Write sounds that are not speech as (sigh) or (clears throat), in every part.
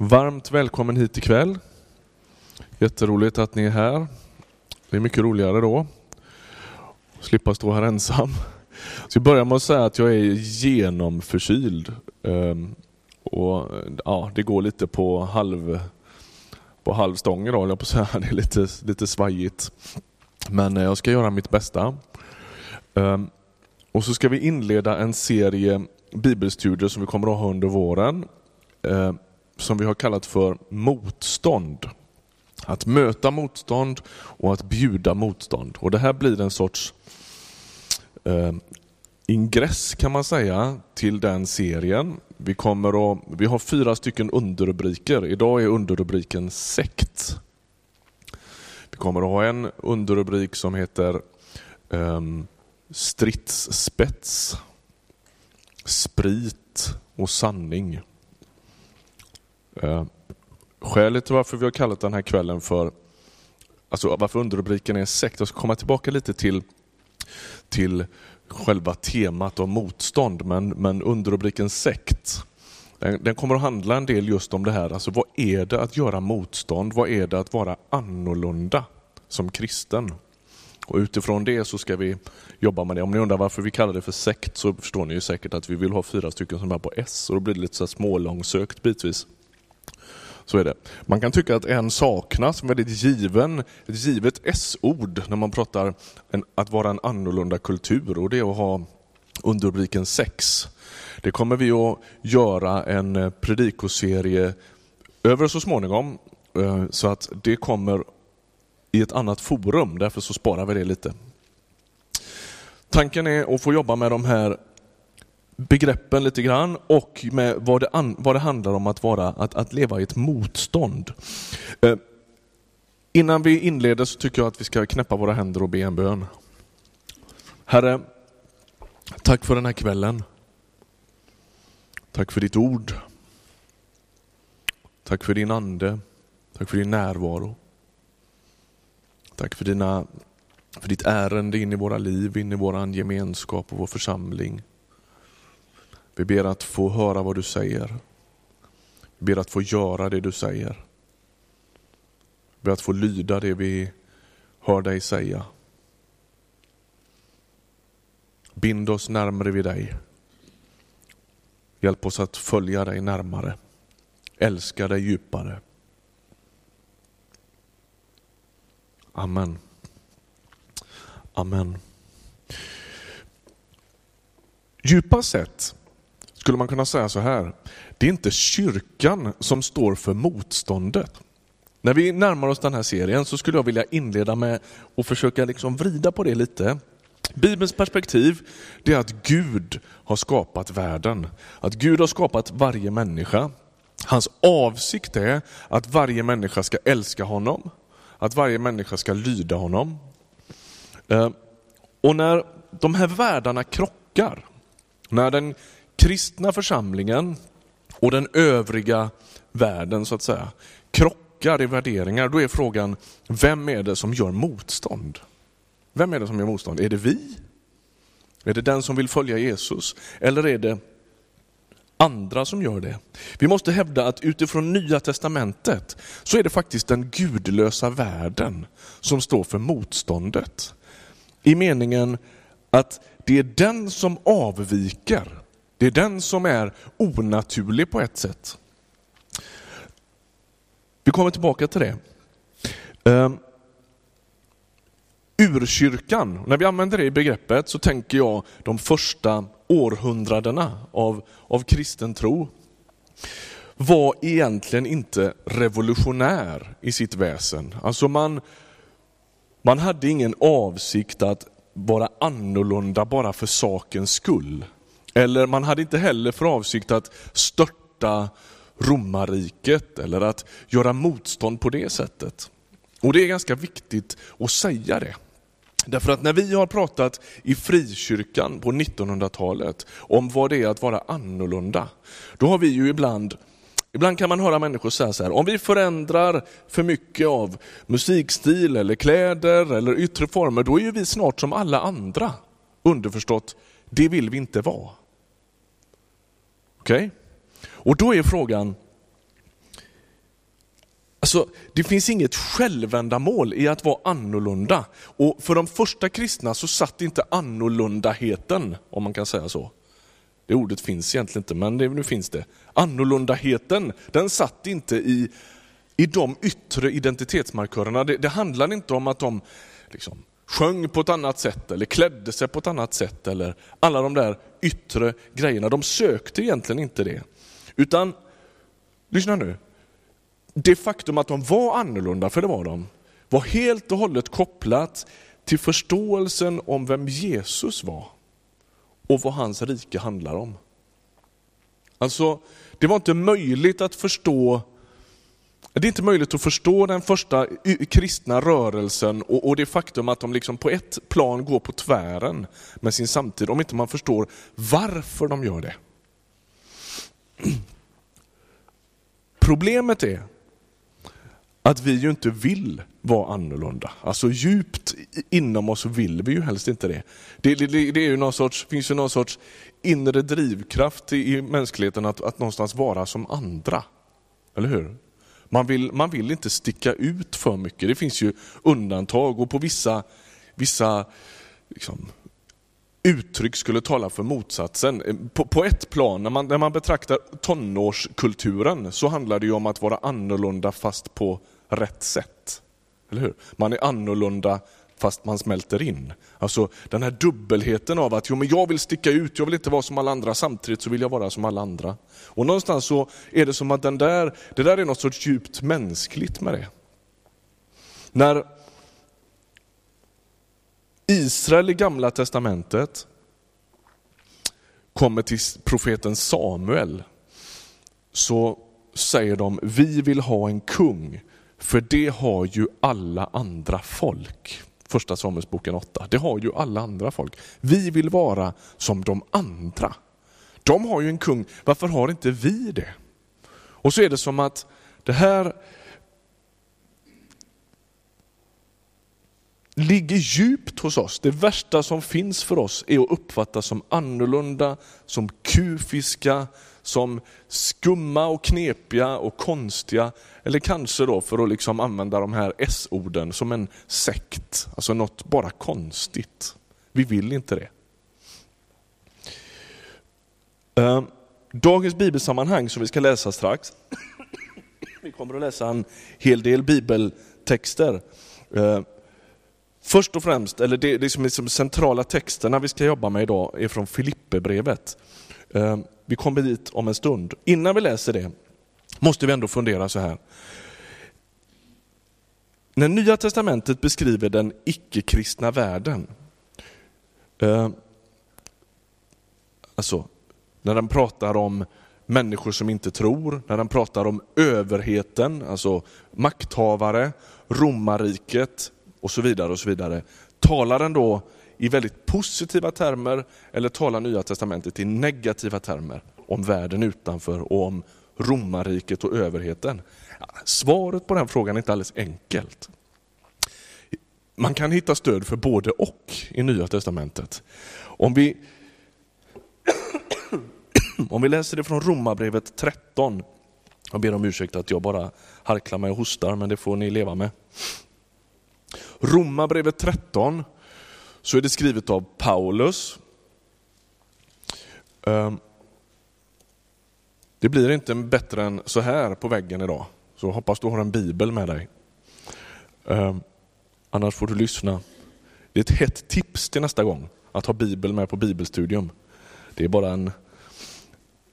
Varmt välkommen hit ikväll. Jätteroligt att ni är här. Det är mycket roligare då. Slippa stå här ensam. Så jag börjar med att säga att jag är genomförkyld. Ehm, och ja, Det går lite på halv på halvstång idag, jag på säga. (laughs) Det är lite, lite svajigt. Men eh, jag ska göra mitt bästa. Ehm, och så ska vi inleda en serie bibelstudier som vi kommer att ha under våren. Ehm, som vi har kallat för motstånd. Att möta motstånd och att bjuda motstånd. Och Det här blir en sorts eh, ingress kan man säga till den serien. Vi, kommer att, vi har fyra stycken underrubriker. Idag är underrubriken sekt. Vi kommer att ha en underrubrik som heter eh, stridsspets, sprit och sanning. Eh, skälet till varför vi har kallat den här kvällen för, alltså varför underrubriken är sekt, jag ska komma tillbaka lite till, till själva temat om motstånd, men, men underrubriken sekt, den, den, kommer att handla en del just om det här, alltså vad är det att göra motstånd? Vad är det att vara annorlunda som kristen? Och utifrån det så ska vi jobba med det. Om ni undrar varför vi kallar det för sekt så förstår ni ju säkert att vi vill ha fyra stycken som är på S och då blir det lite så smålångsökt bitvis. Så är det. Man kan tycka att en saknas, väldigt given, ett givet S-ord när man pratar en, att vara en annorlunda kultur och det är att ha underrubriken sex. Det kommer vi att göra en eh, predikoserie över så småningom eh, så att det kommer i ett annat forum, därför så sparar vi det lite. Tanken är att få jobba med de här begreppen lite grann och med vad det, an, vad det handlar om att, vara, att, att leva i ett motstånd. Eh, innan vi inleder så tycker jag att vi ska knäppa våra händer och be en bön. Herre, tack för den här kvällen. Tack för ditt ord. Tack för din ande. Tack för din närvaro. Tack för, dina, för ditt ärende in i våra liv, in i vår gemenskap och vår församling. Vi ber att få höra vad du säger. Vi ber att få göra det du säger. Vi ber att få lyda det vi hör dig säga. Bind oss närmare vid dig. Hjälp oss att följa dig närmare. Älska dig djupare. Amen. Amen. Djupast sett skulle man kunna säga så här. Det är inte kyrkan som står för motståndet. När vi närmar oss den här serien så skulle jag vilja inleda med att försöka liksom vrida på det lite. Bibelns perspektiv det är att Gud har skapat världen. Att Gud har skapat varje människa. Hans avsikt är att varje människa ska älska honom. Att varje människa ska lyda honom. Eh, och när de här världarna krockar, när den kristna församlingen och den övriga världen så att säga krockar i värderingar, då är frågan, vem är det som gör motstånd? Vem är det som gör motstånd? Är det vi? Är det den som vill följa Jesus? Eller är det andra som gör det? Vi måste hävda att utifrån nya testamentet så är det faktiskt den gudlösa världen som står för motståndet. I meningen att det är den som avviker det är den som är onaturlig på ett sätt. Vi kommer tillbaka till det. Ehm, urkyrkan, när vi använder det begreppet så tänker jag de första århundradena av, av kristen tro var egentligen inte revolutionär i sitt väsen. Alltså man, man hade ingen avsikt att vara annorlunda bara för sakens skull. Eller man hade inte heller för avsikt att störta romarriket eller att göra motstånd på det sättet. Och det är ganska viktigt att säga det. Därför att när vi har pratat i frikyrkan på 1900-talet om vad det är att vara annorlunda, då har vi ju ibland Ibland kan man höra människor säga så här, om vi förändrar för mycket av musikstil eller kläder eller yttre former, då är ju vi snart som alla andra. Underförstått, det vill vi inte vara. Okej? Okay? Och då är frågan, Alltså, det finns inget självändamål i att vara annorlunda. Och för de första kristna så satt inte annorlundaheten, om man kan säga så. Det ordet finns egentligen inte, men det, nu finns det. Annorlundaheten, den satt inte i, i de yttre identitetsmarkörerna. Det, det handlar inte om att de liksom, sjöng på ett annat sätt eller klädde sig på ett annat sätt eller alla de där yttre grejerna. De sökte egentligen inte det. Utan, lyssna nu, det faktum att de var annorlunda, för det var de, var helt och hållet kopplat till förståelsen om vem Jesus var och vad hans rike handlar om. Alltså, det var inte möjligt att förstå det är inte möjligt att förstå den första kristna rörelsen och, och det faktum att de liksom på ett plan går på tvären med sin samtid, om inte man förstår varför de gör det. Problemet är att vi ju inte vill vara annorlunda. Alltså djupt inom oss vill vi ju helst inte det. Det, det, det är ju någon sorts, finns ju någon sorts inre drivkraft i, i mänskligheten att, att någonstans vara som andra. Eller hur? Man vill, man vill inte sticka ut för mycket. Det finns ju undantag och på vissa, vissa liksom, uttryck skulle tala för motsatsen. På, på ett plan, när man, när man betraktar tonårskulturen så handlar det ju om att vara annorlunda fast på rätt sätt. Eller hur? Man är annorlunda fast man smälter in. Alltså den här dubbelheten av att jo, men jag vill sticka ut, jag vill inte vara som alla andra, samtidigt så vill jag vara som alla andra. Och någonstans så är det som att den där, det där är något sorts djupt mänskligt med det. När Israel i gamla testamentet kommer till profeten Samuel så säger de, vi vill ha en kung, för det har ju alla andra folk. Första Samuelsboken 8. Det har ju alla andra folk. Vi vill vara som de andra. De har ju en kung, varför har inte vi det? Och så är det som att det här ligger djupt hos oss. Det värsta som finns för oss är att uppfattas som annorlunda, som kufiska, som skumma och knepiga och konstiga. Eller kanske då för att liksom använda de här S-orden som en sekt, alltså något bara konstigt. Vi vill inte det. Ehm, dagens bibelsammanhang som vi ska läsa strax, (coughs) vi kommer att läsa en hel del bibeltexter. Ehm, först och främst, eller det, det som är de centrala texterna vi ska jobba med idag är från Filipperbrevet. Ehm, vi kommer dit om en stund. Innan vi läser det måste vi ändå fundera så här. När Nya Testamentet beskriver den icke-kristna världen, eh, alltså när den pratar om människor som inte tror, när den pratar om överheten, alltså makthavare, romarriket och så vidare. och så vidare. Talar den då i väldigt positiva termer eller talar Nya Testamentet i negativa termer om världen utanför och om romarriket och överheten? Svaret på den frågan är inte alldeles enkelt. Man kan hitta stöd för både och i Nya Testamentet. Om vi, (coughs) om vi läser det från Romarbrevet 13, jag ber om ursäkt att jag bara harklar mig och hostar, men det får ni leva med. Romarbrevet 13 så är det skrivet av Paulus. Ehm, det blir inte bättre än så här på väggen idag, så hoppas du har en bibel med dig. Ehm, annars får du lyssna. Det är ett hett tips till nästa gång, att ha bibel med på bibelstudium. Det är bara en,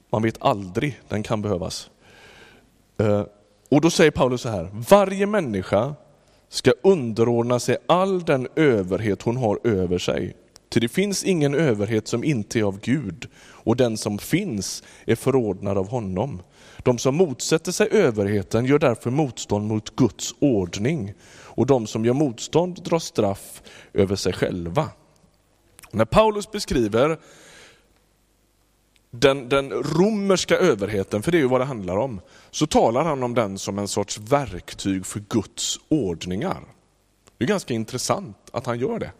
man vet aldrig, den kan behövas. Ehm, och då säger Paulus så här, varje människa ska underordna sig all den överhet hon har över sig. Ty det finns ingen överhet som inte är av Gud, och den som finns är förordnad av honom. De som motsätter sig överheten gör därför motstånd mot Guds ordning, och de som gör motstånd drar straff över sig själva. När Paulus beskriver den, den romerska överheten, för det är ju vad det handlar om, så talar han om den som en sorts verktyg för Guds ordningar. Det är ganska intressant att han gör det.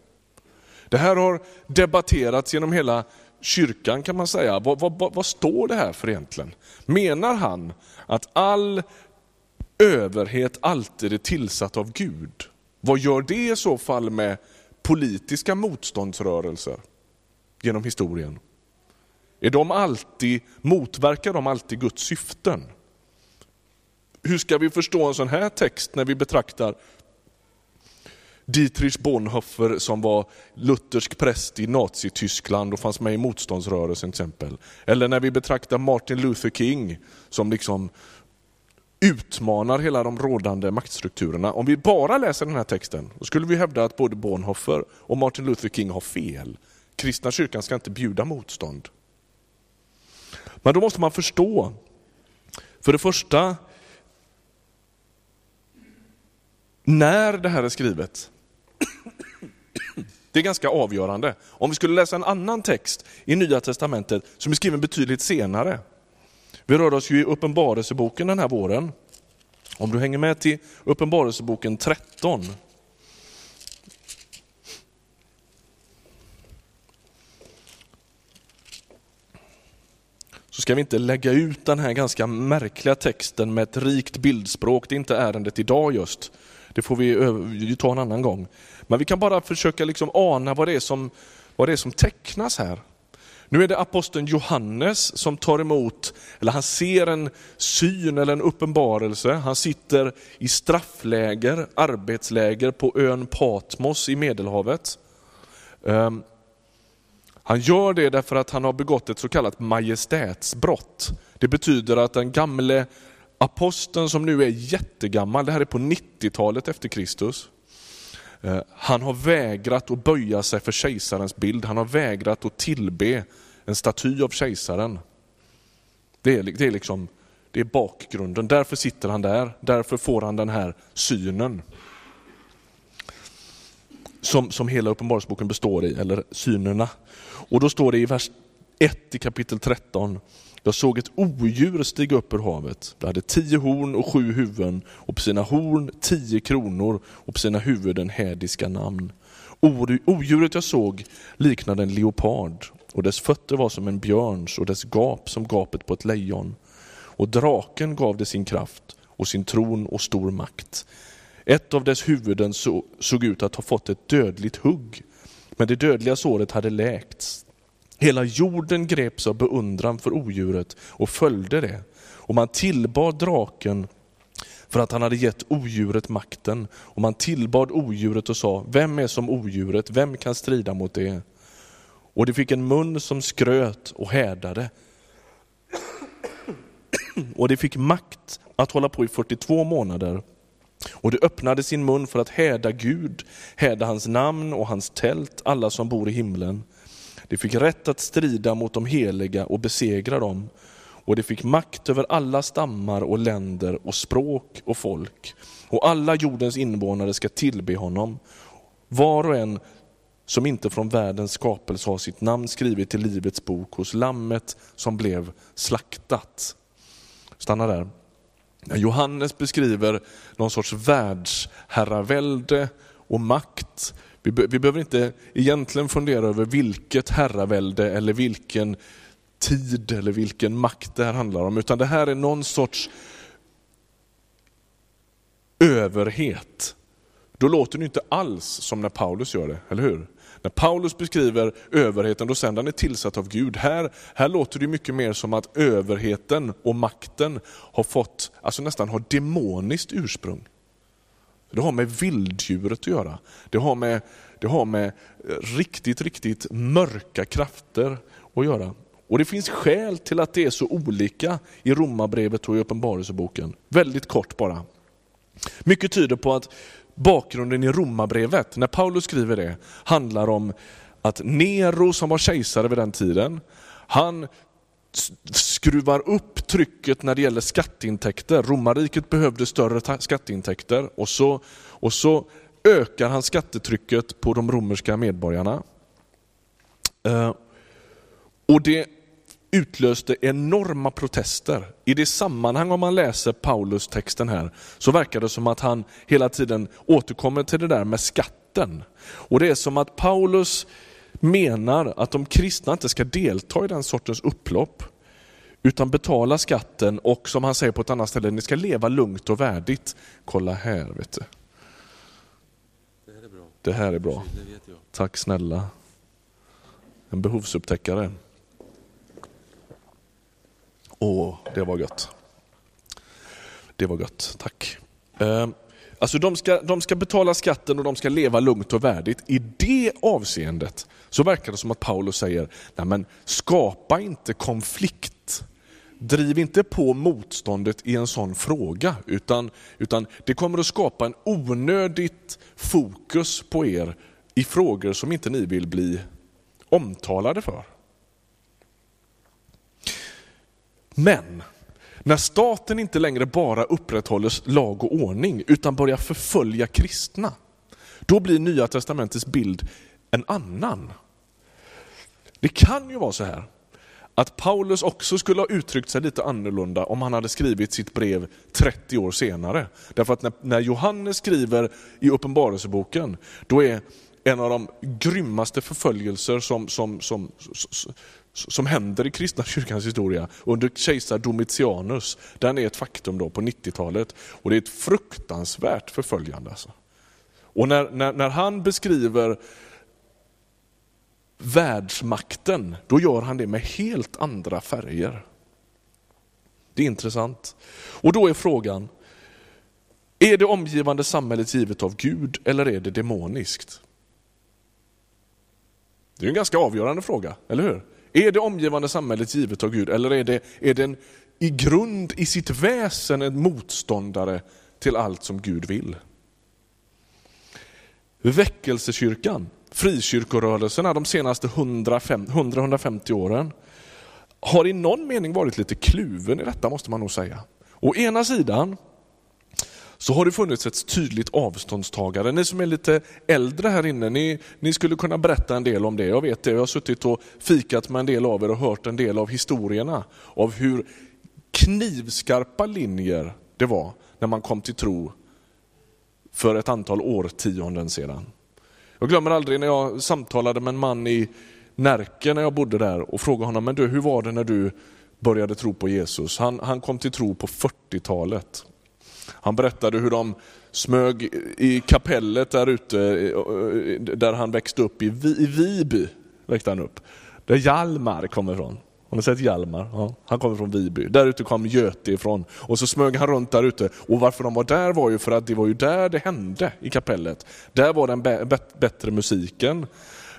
Det här har debatterats genom hela kyrkan kan man säga. Vad, vad, vad står det här för egentligen? Menar han att all överhet alltid är tillsatt av Gud, vad gör det i så fall med politiska motståndsrörelser genom historien? Är de alltid, motverkar de alltid Guds syften? Hur ska vi förstå en sån här text när vi betraktar Dietrich Bonhoeffer som var luthersk präst i Nazityskland och fanns med i motståndsrörelsen till exempel. Eller när vi betraktar Martin Luther King som liksom utmanar hela de rådande maktstrukturerna. Om vi bara läser den här texten, då skulle vi hävda att både Bonhoeffer och Martin Luther King har fel. Kristna kyrkan ska inte bjuda motstånd. Men då måste man förstå, för det första, när det här är skrivet. Det är ganska avgörande. Om vi skulle läsa en annan text i Nya Testamentet som är skriven betydligt senare. Vi rör oss ju i Uppenbarelseboken den här våren. Om du hänger med till Uppenbarelseboken 13. Så ska vi inte lägga ut den här ganska märkliga texten med ett rikt bildspråk. Det är inte ärendet idag just. Det får vi ta en annan gång. Men vi kan bara försöka liksom ana vad det, är som, vad det är som tecknas här. Nu är det aposteln Johannes som tar emot, eller han ser en syn eller en uppenbarelse. Han sitter i straffläger, arbetsläger på ön Patmos i Medelhavet. Ehm, han gör det därför att han har begått ett så kallat majestätsbrott. Det betyder att den gamle aposteln som nu är jättegammal, det här är på 90-talet efter Kristus, eh, han har vägrat att böja sig för kejsarens bild, han har vägrat att tillbe en staty av kejsaren. Det är, det är, liksom, det är bakgrunden, därför sitter han där, därför får han den här synen. Som, som hela Uppenbarelseboken består i, eller synerna. Och då står det i vers 1 i kapitel 13, jag såg ett odjur stiga upp ur havet. Det hade tio horn och sju huvuden och på sina horn tio kronor och på sina huvuden hädiska namn. Odjuret jag såg liknade en leopard och dess fötter var som en björns och dess gap som gapet på ett lejon. Och draken gav det sin kraft och sin tron och stor makt. Ett av dess huvuden såg ut att ha fått ett dödligt hugg, men det dödliga såret hade läkts. Hela jorden greps av beundran för odjuret och följde det. Och man tillbad draken för att han hade gett odjuret makten. Och man tillbad odjuret och sa, vem är som odjuret? Vem kan strida mot det? Och det fick en mun som skröt och härdade. (clears throat) Och det fick makt att hålla på i 42 månader. Och de öppnade sin mun för att häda Gud, häda hans namn och hans tält, alla som bor i himlen. De fick rätt att strida mot de heliga och besegra dem. Och de fick makt över alla stammar och länder och språk och folk. Och alla jordens invånare ska tillbe honom. Var och en som inte från världens skapelse har sitt namn skrivet i Livets bok hos Lammet som blev slaktat. Stanna där. Johannes beskriver någon sorts världsherravälde och makt vi, be, vi behöver inte egentligen fundera över vilket herravälde eller vilken tid eller vilken makt det här handlar om, utan det här är någon sorts överhet. Då låter det inte alls som när Paulus gör det, eller hur? När Paulus beskriver överheten, då säger han är tillsatt av Gud. Här, här låter det mycket mer som att överheten och makten har fått, alltså nästan har demoniskt ursprung. Det har med vilddjuret att göra. Det har med, det har med riktigt, riktigt mörka krafter att göra. Och det finns skäl till att det är så olika i Romarbrevet och i Uppenbarelseboken. Väldigt kort bara. Mycket tyder på att bakgrunden i Romarbrevet, när Paulus skriver det, handlar om att Nero som var kejsare vid den tiden, han skruvar upp trycket när det gäller skatteintäkter. Romarriket behövde större skatteintäkter och så, och så ökar han skattetrycket på de romerska medborgarna. Eh, och det utlöste enorma protester. I det sammanhang om man läser Paulus texten här så verkar det som att han hela tiden återkommer till det där med skatten. Och det är som att Paulus menar att de kristna inte ska delta i den sortens upplopp. utan betala skatten och som han säger på ett annat ställe, ni ska leva lugnt och värdigt. Kolla här, vet du. Det här är bra. Det här är bra. Tack snälla. En behovsupptäckare. Åh, det var gött. Det var gött, tack. Eh, Alltså de ska, de ska betala skatten och de ska leva lugnt och värdigt. I det avseendet så verkar det som att Paulus säger, nej men skapa inte konflikt. Driv inte på motståndet i en sån fråga, utan, utan det kommer att skapa en onödigt fokus på er i frågor som inte ni vill bli omtalade för. Men när staten inte längre bara upprätthåller lag och ordning utan börjar förfölja kristna, då blir Nya Testamentets bild en annan. Det kan ju vara så här att Paulus också skulle ha uttryckt sig lite annorlunda om han hade skrivit sitt brev 30 år senare. Därför att när, när Johannes skriver i Uppenbarelseboken, då är en av de grymmaste förföljelser som, som, som, som, händer i kristna (laughs) kyrkans historia under kejsar Domitianus. Den är ett faktum då på 90-talet och det är ett fruktansvärt förföljande. Alltså. Och när, när, när han beskriver världsmakten, då gör han det med helt andra färger. Det är intressant. Och då är frågan, är det omgivande samhället givet av Gud eller är det demoniskt? Det är en ganska avgörande fråga, eller hur? Är det omgivande samhället givet av Gud eller är det, är den i grund, i sitt väsen, en motståndare till allt som Gud vill? Väckelsekyrkan, frikyrkorörelserna de senaste 100-150 åren har i någon mening varit lite kluven i detta måste man nog säga. Å ena sidan så har det funnits ett tydligt avståndstagande. Ni som är lite äldre här inne, ni, ni skulle kunna berätta en del om det. Jag vet det, jag har suttit och fikat med en del av er och hört en del av historierna av hur knivskarpa linjer det var när man kom till tro för ett antal årtionden sedan. Jag glömmer aldrig när jag samtalade med en man i Närke när jag bodde där och frågade honom, men du, hur var det när du började tro på Jesus? Han, han kom till tro på 40-talet. Han berättade hur de smög i kapellet där ute, där han växte upp i, i Viby. Växte han upp. Där Hjalmar kommer ifrån. Har ni sett Hjalmar? Ja, han kommer från Viby. Där ute kom Göte ifrån. Och så smög han runt där ute. Och varför de var där var ju för att det var ju där det hände i kapellet. Där var den bättre musiken.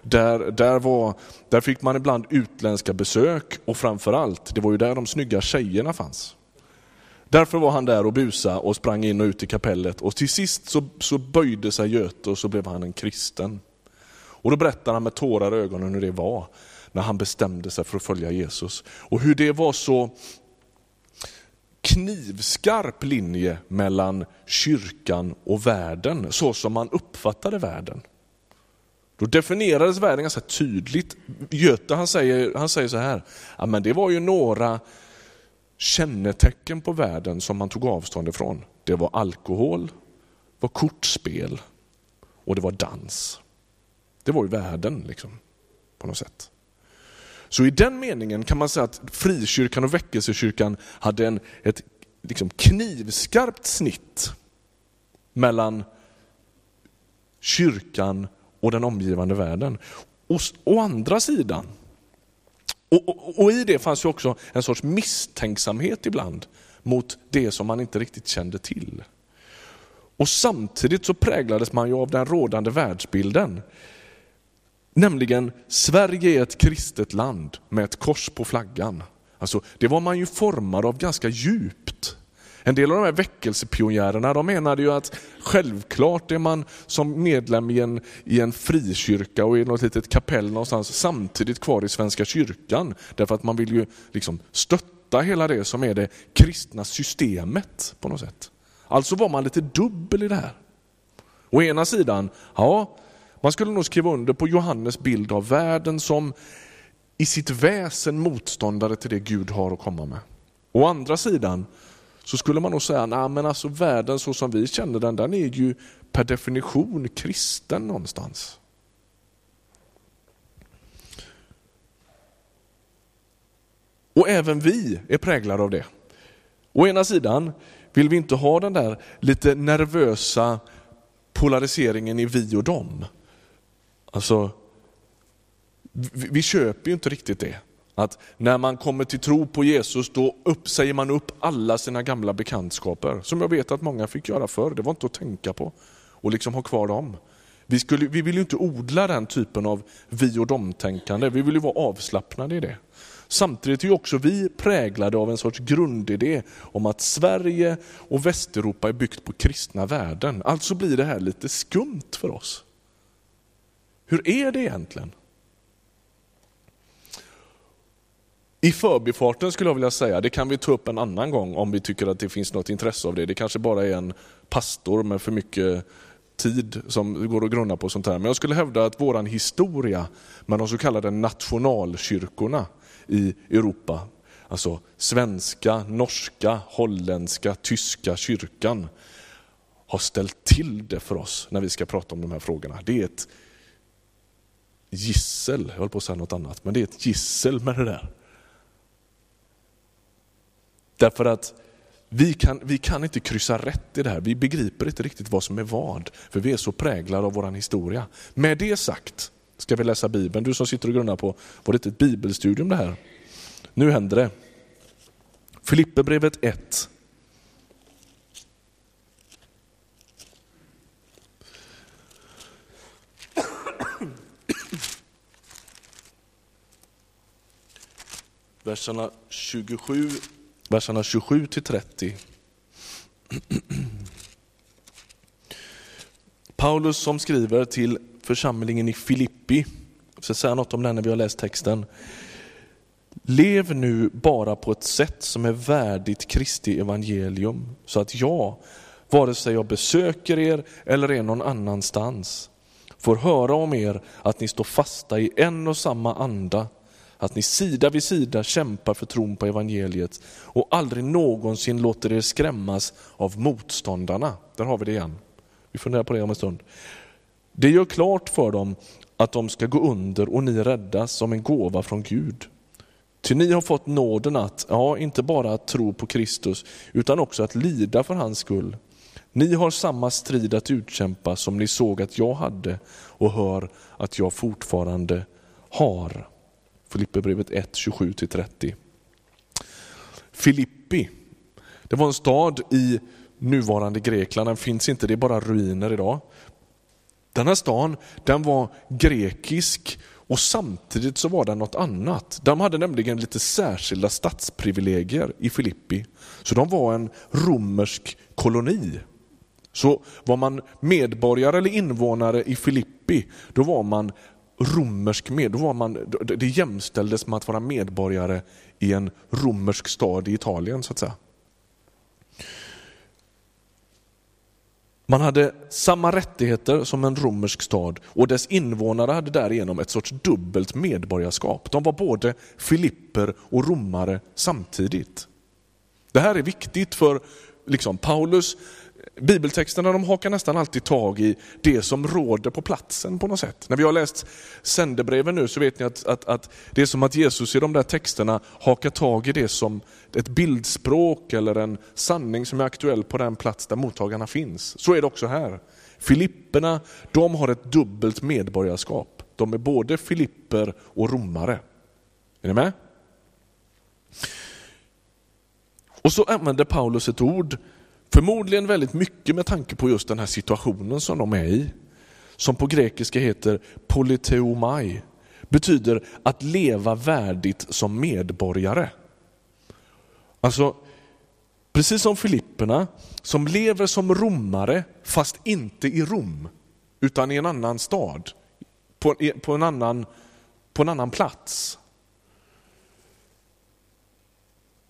Där, där, var, där fick man ibland utländska besök och framförallt, det var ju där de snygga tjejerna fanns. Därför var han där och busa och sprang in och ut i kapellet och till sist så, så böjde sig Göte och så blev han en kristen. Och då berättar han med tårar i ögonen hur det var när han bestämde sig för att följa Jesus. Och hur det var så knivskarp linje mellan kyrkan och världen, så som man uppfattade världen. Då definierades världen ganska tydligt. Göte han säger, han säger så här, ja, men det var ju några kännetecken på världen som man tog avstånd ifrån. Det var alkohol, var kortspel och det var dans. Det var ju världen liksom, på något sätt. Så i den meningen kan man säga att frikyrkan och väckelsekyrkan hade en, ett liksom knivskarpt snitt mellan kyrkan och den omgivande världen. Och, å andra sidan och, och, och, i det fanns ju också en sorts misstänksamhet ibland mot det som man inte riktigt kände till. Och samtidigt så präglades man ju av den rådande världsbilden. Nämligen, Sverige är ett kristet land med ett kors på flaggan. Alltså, det var man ju formad av ganska djupt. En del av de här väckelsepionjärerna de menade ju att självklart är man som medlem i en, i en frikyrka och i något litet kapell någonstans samtidigt kvar i Svenska kyrkan. Därför att man vill ju liksom stötta hela det som är det kristna systemet på något sätt. Alltså var man lite dubbel i det här. Å ena sidan, ja, man skulle nog skriva under på Johannes bild av världen som i sitt väsen motståndare till det Gud har att komma med. Å andra sidan så skulle man nog säga, nej men alltså världen så som vi känner den, den är ju per definition kristen någonstans. Och även vi är präglade av det. Å ena sidan vill vi inte ha den där lite nervösa polariseringen i vi och dem. Alltså, vi, vi köper ju inte riktigt det. Att när man kommer till tro på Jesus då upp, säger man upp alla sina gamla bekantskaper. Som jag vet att många fick göra förr, det var inte att tänka på. Och liksom ha kvar dem. Vi, skulle, vi vill ju inte odla den typen av vi och dem-tänkande, vi vill ju vara avslappnade i det. Samtidigt är också vi präglade av en sorts grundidé om att Sverige och Västeuropa är byggt på kristna värden. Alltså blir det här lite skumt för oss. Hur är det egentligen? I förbifarten skulle jag vilja säga, det kan vi ta upp en annan gång om vi tycker att det finns något intresse av det. Det kanske bara är en pastor med för mycket tid som går att grunna på sånt här. Men jag skulle hävda att våran historia med de så kallade nationalkyrkorna i Europa, alltså svenska, norska, holländska, tyska kyrkan, har ställt till det för oss när vi ska prata om de här frågorna. Det är ett gissel, jag höll på att säga något annat, men det är ett gissel med det där. Därför att vi kan, vi kan inte kryssa rätt i det här, vi begriper inte riktigt vad som är vad, för vi är så präglade av vår historia. Med det sagt ska vi läsa Bibeln. Du som sitter och grunnar på, var det inte ett bibelstudium det här? Nu händer det. Filipperbrevet 1. Verserna 27 verserna 27 till 30. Paulus som skriver till församlingen i Filippi, jag ska säga något om den när vi har läst texten. Lev nu bara på ett sätt som är värdigt Kristi evangelium, så att jag, vare sig jag besöker er eller är någon annanstans, får höra om er att ni står fasta i en och samma anda, att ni sida vid sida kämpar för tron på evangeliet och aldrig någonsin låter er skrämmas av motståndarna. Där har vi det igen. Vi funderar på det om en stund. Det gör klart för dem att de ska gå under och ni räddas som en gåva från Gud. Ty ni har fått nåden att, ja, inte bara att tro på Kristus, utan också att lida för hans skull. Ni har samma strid att utkämpa som ni såg att jag hade och hör att jag fortfarande har. Filipperbrevet 1, 27-30. Filippi, det var en stad i nuvarande Grekland, den finns inte, det är bara ruiner idag. Den här stan den var grekisk och samtidigt så var den något annat. De hade nämligen lite särskilda stadsprivilegier i Filippi. Så de var en romersk koloni. Så var man medborgare eller invånare i Filippi, då var man romersk med, då var man, det jämställdes med att vara medborgare i en romersk stad i Italien så att säga. Man hade samma rättigheter som en romersk stad och dess invånare hade därigenom ett sorts dubbelt medborgarskap. De var både filipper och romare samtidigt. Det här är viktigt för liksom, Paulus Bibeltexterna de hakar nästan alltid tag i det som råder på platsen på något sätt. När vi har läst sändebreven nu så vet ni att, att, att det är som att Jesus i de där texterna hakar tag i det som ett bildspråk eller en sanning som är aktuell på den plats där mottagarna finns. Så är det också här. Filipperna, de har ett dubbelt medborgarskap. De är både filipper och romare. Är ni med? Och så använder Paulus ett ord Förmodligen väldigt mycket med tanke på just den här situationen som de är i. Som på grekiska heter politeomai. Betyder att leva värdigt som medborgare. Alltså, precis som Filipperna som lever som romare fast inte i Rom utan i en annan stad. På, på, en, annan, på en annan plats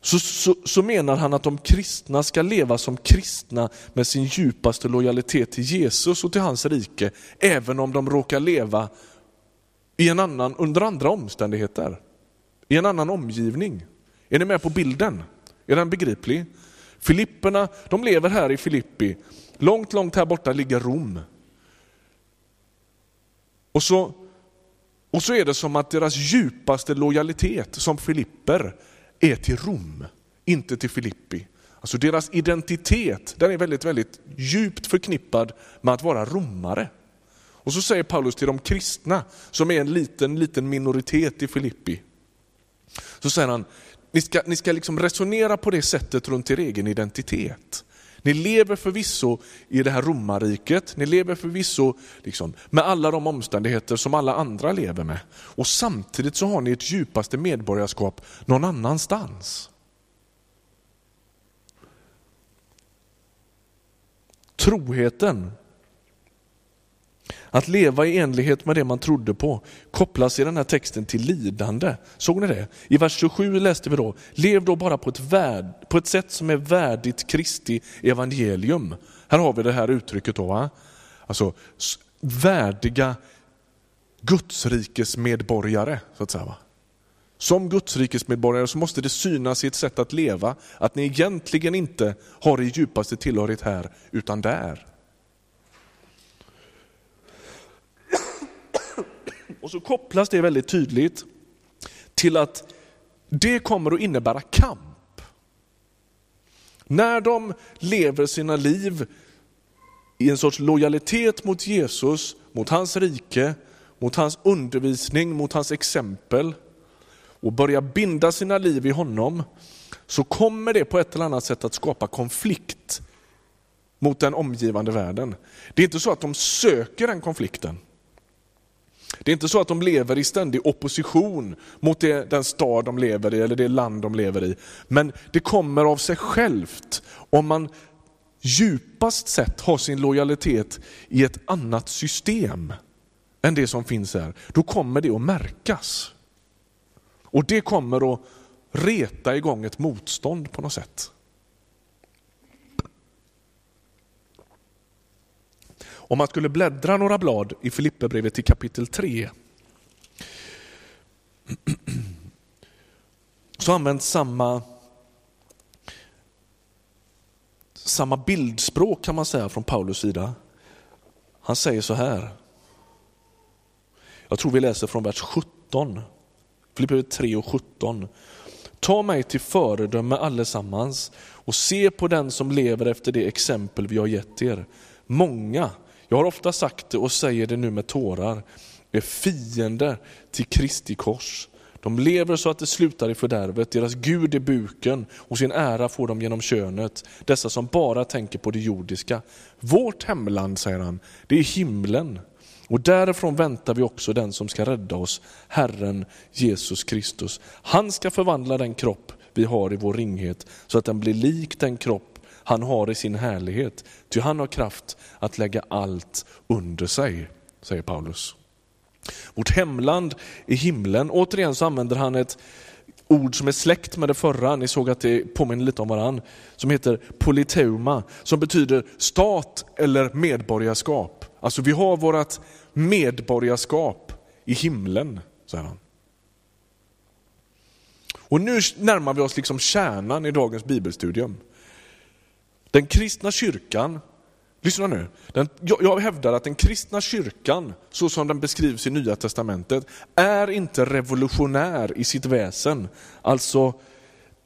så, så, så, menar han att de kristna ska leva som kristna med sin djupaste lojalitet till Jesus och till hans rike, även om de råkar leva i en annan, under andra omständigheter, i en annan omgivning. Är ni med på bilden? Är den begriplig? Filipperna, de lever här i Filippi. Långt, långt här borta ligger Rom. Och så, och så är det som att deras djupaste lojalitet som filipper är till Rom, inte till Filippi. Alltså deras identitet den är väldigt, väldigt djupt förknippad med att vara romare. Och så säger Paulus till de kristna, som är en liten, liten minoritet i Filippi. Så säger han, ni ska, ni ska liksom resonera på det sättet runt er egen identitet. Ni lever förvisso i det här romarriket, ni lever förvisso liksom med alla de omständigheter som alla andra lever med. Och samtidigt så har ni ett djupaste medborgarskap någon annanstans. Troheten, att leva i enlighet med det man trodde på, kopplas i den här texten till lidande. Såg ni det? I vers 27 läste vi då, lev då bara på ett, värd, på ett sätt som är värdigt Kristi evangelium. Här har vi det här uttrycket då. Va? Alltså värdiga Gudsrikesmedborgare, så att säga. Va? Som Gudsrikesmedborgare så måste det synas i ett sätt att leva att ni egentligen inte har er djupaste tillhörighet här, utan där. Och så kopplas det väldigt tydligt till att det kommer att innebära kamp. När de lever sina liv i en sorts lojalitet mot Jesus, mot hans rike, mot hans undervisning, mot hans exempel och börjar binda sina liv i honom, så kommer det på ett eller annat sätt att skapa konflikt mot den omgivande världen. Det är inte så att de söker den konflikten. Det är inte så att de lever i ständig opposition mot det, den stad de lever i eller det land de lever i. Men det kommer av sig självt om man djupast sett har sin lojalitet i ett annat system än det som finns här. Då kommer det att märkas. Och det kommer att reta igång ett motstånd på något sätt. Om man skulle bläddra några blad i Filipperbrevet till kapitel 3 (clears throat) så används samma, samma bildspråk kan man säga från Paulus sida. Han säger så här. Jag tror vi läser från vers 17. Filipperbrevet 3 och 17. Ta mig till föredöme allesammans och se på den som lever efter det exempel vi har gett er. Många jag har ofta sagt det och säger det nu med tårar, är fiender till Kristi kors. De lever så att det slutar i fördärvet, deras Gud är buken och sin ära får de genom könet, dessa som bara tänker på det jordiska. Vårt hemland, säger han, det är himlen. Och därifrån väntar vi också den som ska rädda oss, Herren Jesus Kristus. Han ska förvandla den kropp vi har i vår ringhet så att den blir lik den kropp han har i sin härlighet. Ty han har kraft att lägga allt under sig, säger Paulus. Vårt hemland är himlen. Återigen så använder han ett ord som är släkt med det förra, ni såg att det påminner lite om varann, som heter politeuma, som betyder stat eller medborgarskap. Alltså vi har vårt medborgarskap i himlen, säger han. Och nu närmar vi oss liksom kärnan i dagens bibelstudium. Den kristna kyrkan, lyssna nu, den, jag, jag hävdar att den kristna kyrkan, så som den beskrivs i Nya Testamentet, är inte revolutionär i sitt väsen. Alltså,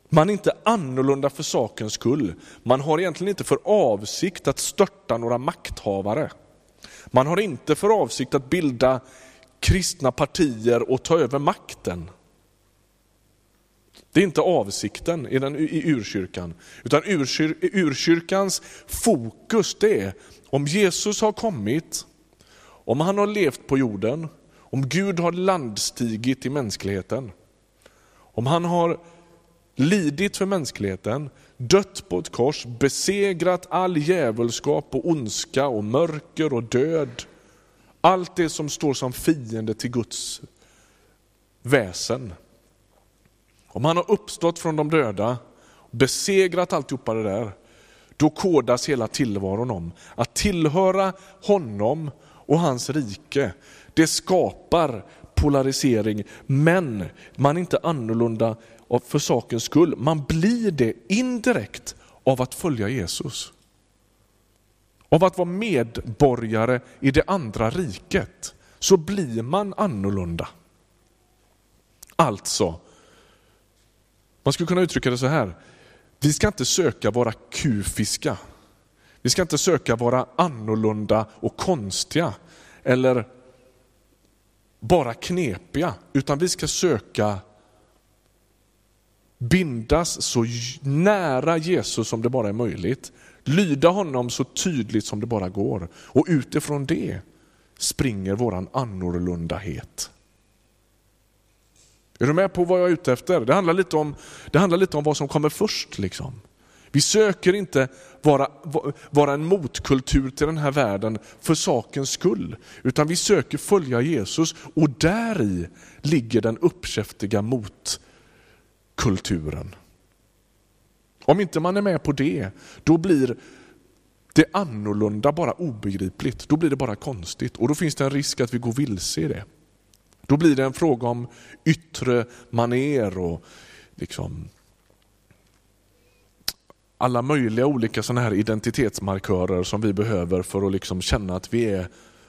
man är inte annorlunda för sakens skull. Man har egentligen inte för avsikt att störta några makthavare. Man har inte för avsikt att bilda kristna partier och ta över makten. Det är inte avsikten i, den, i urkyrkan. Utan urkyr, urkyrkans fokus det är om Jesus har kommit, om han har levt på jorden, om Gud har landstigit i mänskligheten. Om han har lidit för mänskligheten, dött på ett kors, besegrat all djävulskap och ondska och mörker och död. Allt det som står som fiende till Guds väsen. Om han har uppstått från de döda, besegrat alltihopa det där, då kodas hela tillvaron om att tillhöra honom och hans rike. Det skapar polarisering, men man är inte annorlunda för sakens skull. Man blir det indirekt av att följa Jesus. Av att vara medborgare i det andra riket så blir man annorlunda. Alltså, man skulle kunna uttrycka det så här. Vi ska inte söka vara kufiska. Vi ska inte söka vara annorlunda och konstiga eller bara knepiga, utan vi ska söka bindas så nära Jesus som det bara är möjligt. Lyda honom så tydligt som det bara går. Och utifrån det springer våran annorlundahet. Är du med på vad jag är ute efter? Det handlar lite om, det handlar lite om vad som kommer först. Liksom. Vi söker inte vara, vara en motkultur till den här världen för sakens skull, utan vi söker följa Jesus och där i ligger den uppkäftiga motkulturen. Om inte man är med på det, då blir det annorlunda bara obegripligt. Då blir det bara konstigt och då finns det en risk att vi går vilse i det. Då blir det en fråga om yttre maner och liksom alla möjliga olika såna här identitetsmarkörer som vi behöver för att liksom känna att vi, är,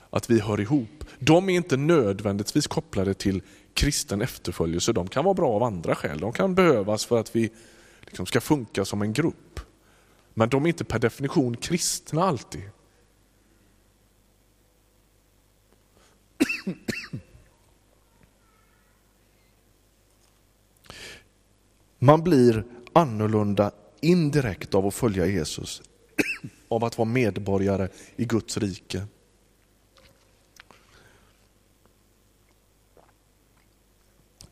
att vi hör ihop. De är inte nödvändigtvis kopplade till kristen efterföljelse. De kan vara bra av andra skäl. De kan behövas för att vi liksom ska funka som en grupp. Men de är inte per definition kristna alltid. Man blir annorlunda indirekt av att följa Jesus, (clears throat) av att vara medborgare i Guds rike.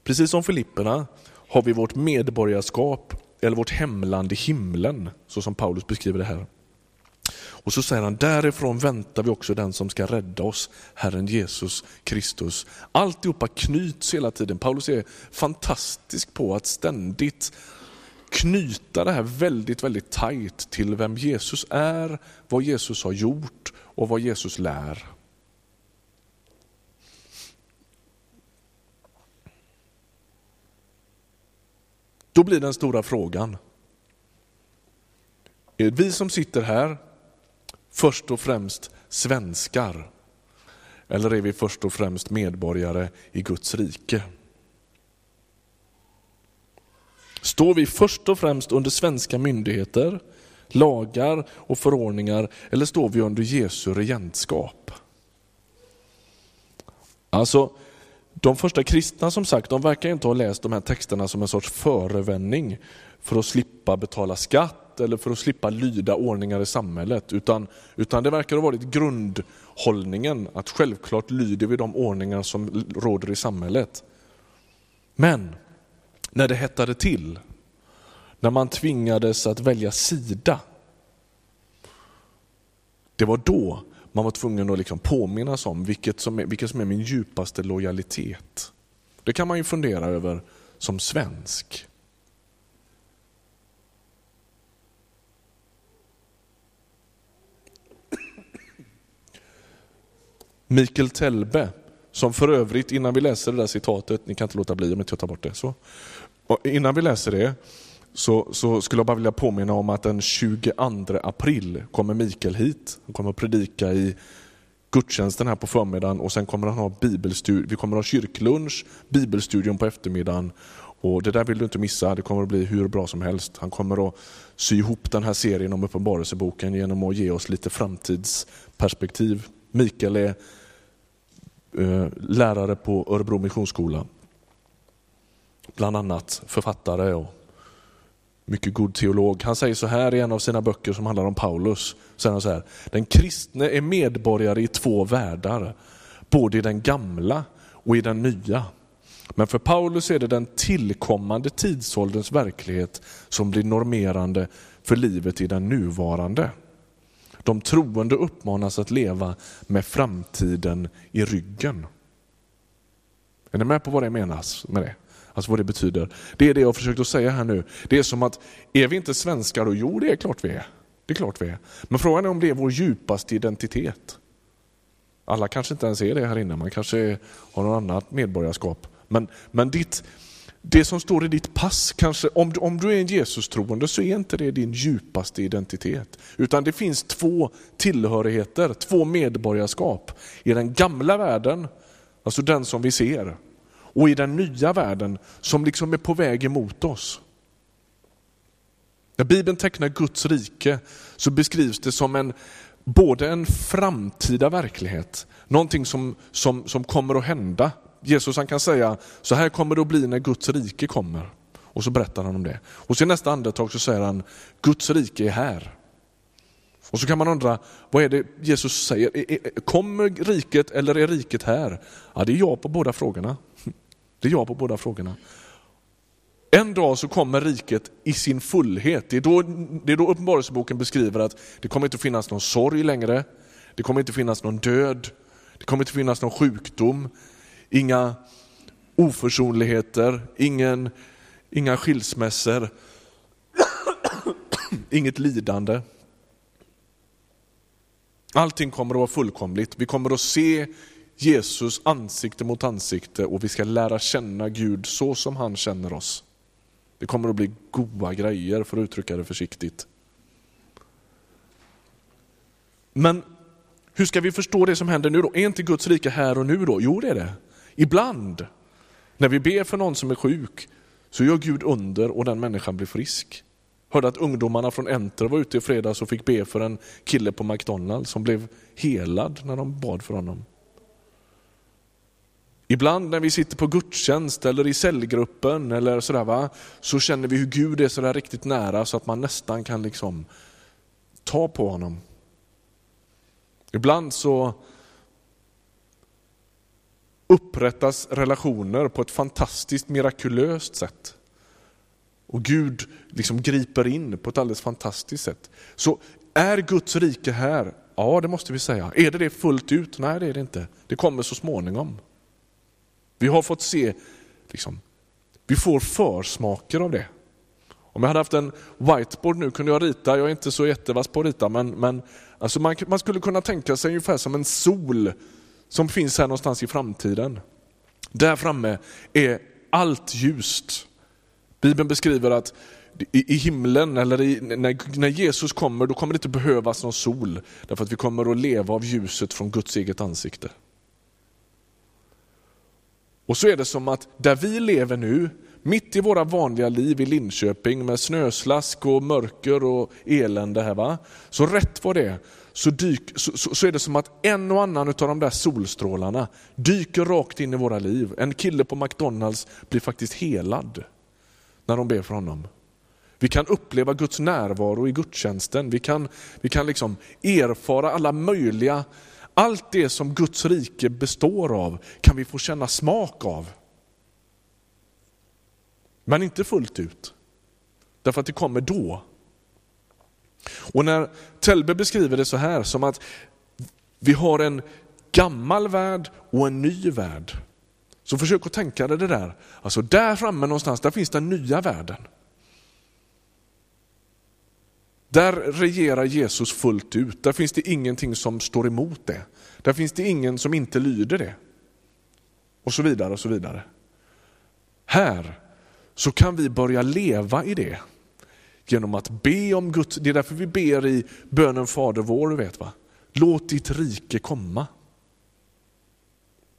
Precis som Filipperna har vi vårt medborgarskap eller vårt hemland i himlen, så som Paulus beskriver det här. Och så säger han, därifrån väntar vi också den som ska rädda oss, Herren Jesus Kristus. Alltihopa knyts hela tiden. Paulus är fantastisk på att ständigt knyta det här väldigt, väldigt tajt till vem Jesus är, vad Jesus har gjort och vad Jesus lär. Då blir den stora frågan. Är vi som sitter här först och främst svenskar? Eller är vi först och främst medborgare i Guds rike? Står vi först och främst under svenska myndigheter, lagar och förordningar eller står vi under Jesu regentskap? Alltså, de första kristna som sagt, de verkar inte ha läst de här texterna som en sorts förevändning för att slippa betala skatt eller för att slippa lyda ordningar i samhället. Utan, utan det verkar ha varit grundhållningen att självklart lyder vi de ordningar som råder i samhället. Men när det hettade till, när man tvingades att välja sida, det var då man var tvungen att liksom påminnas om vilket som, är, vilket som är min djupaste lojalitet. Det kan man ju fundera över som svensk. Mikael Telbe, som för övrigt, innan vi läser det där citatet, ni kan inte låta bli om inte jag tar bort det. Så. Och innan vi läser det så, så, skulle jag bara vilja påminna om att den 22 april kommer Mikael hit. Han kommer att predika i gudstjänsten här på förmiddagen och sen kommer han ha bibelstudium. Vi kommer att ha kyrklunch, bibelstudium på eftermiddagen och det där vill du inte missa, det kommer att bli hur bra som helst. Han kommer att sy ihop den här serien om Uppenbarelseboken genom att ge oss lite framtidsperspektiv. Mikael är eh, lärare på Örebro Missionsskola. Bland annat författare och mycket god teolog. Han säger så här i en av sina böcker som handlar om Paulus. Säger han så här, den kristne är medborgare i två världar, både i den gamla och i den nya. Men för Paulus är det den tillkommande tidsålderns verklighet som blir normerande för livet i den nuvarande. De troende uppmanas att leva med framtiden i ryggen. Är ni med på vad det menas med det? Alltså vad det betyder. Det är det jag har försökt att säga här nu. Det är som att, är vi inte svenskar då? Jo, det är klart vi är. Det är klart vi är. Men frågan är om det är vår djupaste identitet. Alla kanske inte ens är det här inne, man kanske har något annat medborgarskap. Men, men ditt, det som står i ditt pass, kanske, om, om du är en Jesus-troende så är inte det din djupaste identitet. Utan det finns två tillhörigheter, två medborgarskap. I den gamla världen, alltså den som vi ser, och i den nya världen som liksom är på väg emot oss. När Bibeln tecknar Guds rike så beskrivs det som en, både en framtida verklighet, någonting som, som, som kommer att hända. Jesus han kan säga, så här kommer det att bli när Guds rike kommer. Och så berättar han om det. Och så i nästa andetag så säger han, Guds rike är här. Och så kan man undra, vad är det Jesus säger? Kommer riket eller är riket här? Ja, det är ja på båda frågorna. Det är ja på båda frågorna. En dag så kommer riket i sin fullhet. Det är då, det är då Uppenbarelseboken beskriver att det kommer inte finnas någon sorg längre. Det kommer inte finnas någon död. Det kommer inte finnas någon sjukdom. Inga oförsonligheter, ingen, inga skilsmässor, (coughs) inget lidande. Allting kommer att vara fullkomligt. Vi kommer att se Jesus ansikte mot ansikte och vi ska lära känna Gud så som han känner oss. Det kommer att bli goda grejer för att uttrycka det försiktigt. Men hur ska vi förstå det som händer nu då? Är inte Guds rike här och nu då? Jo det är det. Ibland, när vi ber för någon som är sjuk, så gör Gud under och den människan blir frisk. Hörde att ungdomarna från Enter var ute i fredags och fick be för en kille på McDonalds som blev helad när de bad för honom. Ibland när vi sitter på gudstjänst eller i cellgruppen eller sådär, va, så känner vi hur Gud är sådär riktigt nära så att man nästan kan liksom ta på honom. Ibland så upprättas relationer på ett fantastiskt mirakulöst sätt. Och Gud liksom griper in på ett alldeles fantastiskt sätt. Så är Guds rike här? Ja, det måste vi säga. Är det det fullt ut? Nej, det är det inte. Det kommer så småningom. Vi har fått se, liksom, vi får försmaker av det. Om jag hade haft en whiteboard nu kunde jag rita, jag är inte så jättevass på att rita, men, men alltså man, man skulle kunna tänka sig ungefär som en sol som finns här någonstans i framtiden. Där framme är allt ljust. Bibeln beskriver att i, himlen, eller i, när, när Jesus kommer, då kommer det inte behövas någon sol. Därför att vi kommer att leva av ljuset från Guds eget ansikte. Och så är det som att där vi lever nu, mitt i våra vanliga liv i Linköping med snöslask och mörker och elände här va. Så rätt vad det så, dyk, så, så, så, är det som att en och annan av de där solstrålarna dyker rakt in i våra liv. En kille på McDonalds blir faktiskt helad när de ber för honom. Vi kan uppleva Guds närvaro i gudstjänsten. Vi kan, vi kan liksom erfara alla möjliga allt det som Guds rike består av kan vi få känna smak av. Men inte fullt ut. Därför att det kommer då. Och när Telbe beskriver det så här, som att vi har en gammal värld och en ny värld. Så försök att tänka dig det där. Alltså där framme någonstans, där finns den nya världen. Där regerar Jesus fullt ut. Där finns det ingenting som står emot det. Där finns det ingen som inte lyder det. Och så vidare och så vidare. Här så kan vi börja leva i det genom att be om Guds, det är därför vi ber i bönen Fader vår, vet va? Låt ditt rike komma.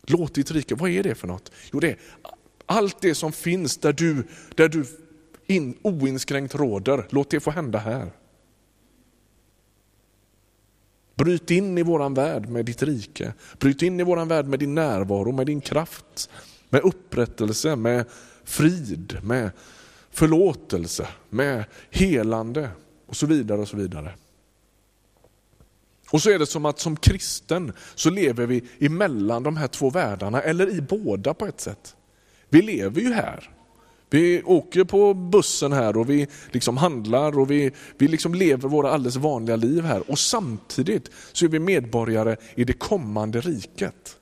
Låt ditt rike, vad är det för något? Jo, det är allt det som finns där du, där du in, oinskränkt råder, låt det få hända här. Bryt in i våran värld med ditt rike. Bryt in i våran värld med din närvaro, med din kraft, med upprättelse, med frid, med förlåtelse, med helande och så vidare. Och så vidare. Och så är det som att som kristen så lever vi emellan de här två världarna, eller i båda på ett sätt. Vi lever ju här, vi åker på bussen här och vi liksom handlar och vi, vi liksom lever våra alldeles vanliga liv här. Och samtidigt så är vi medborgare i det kommande riket.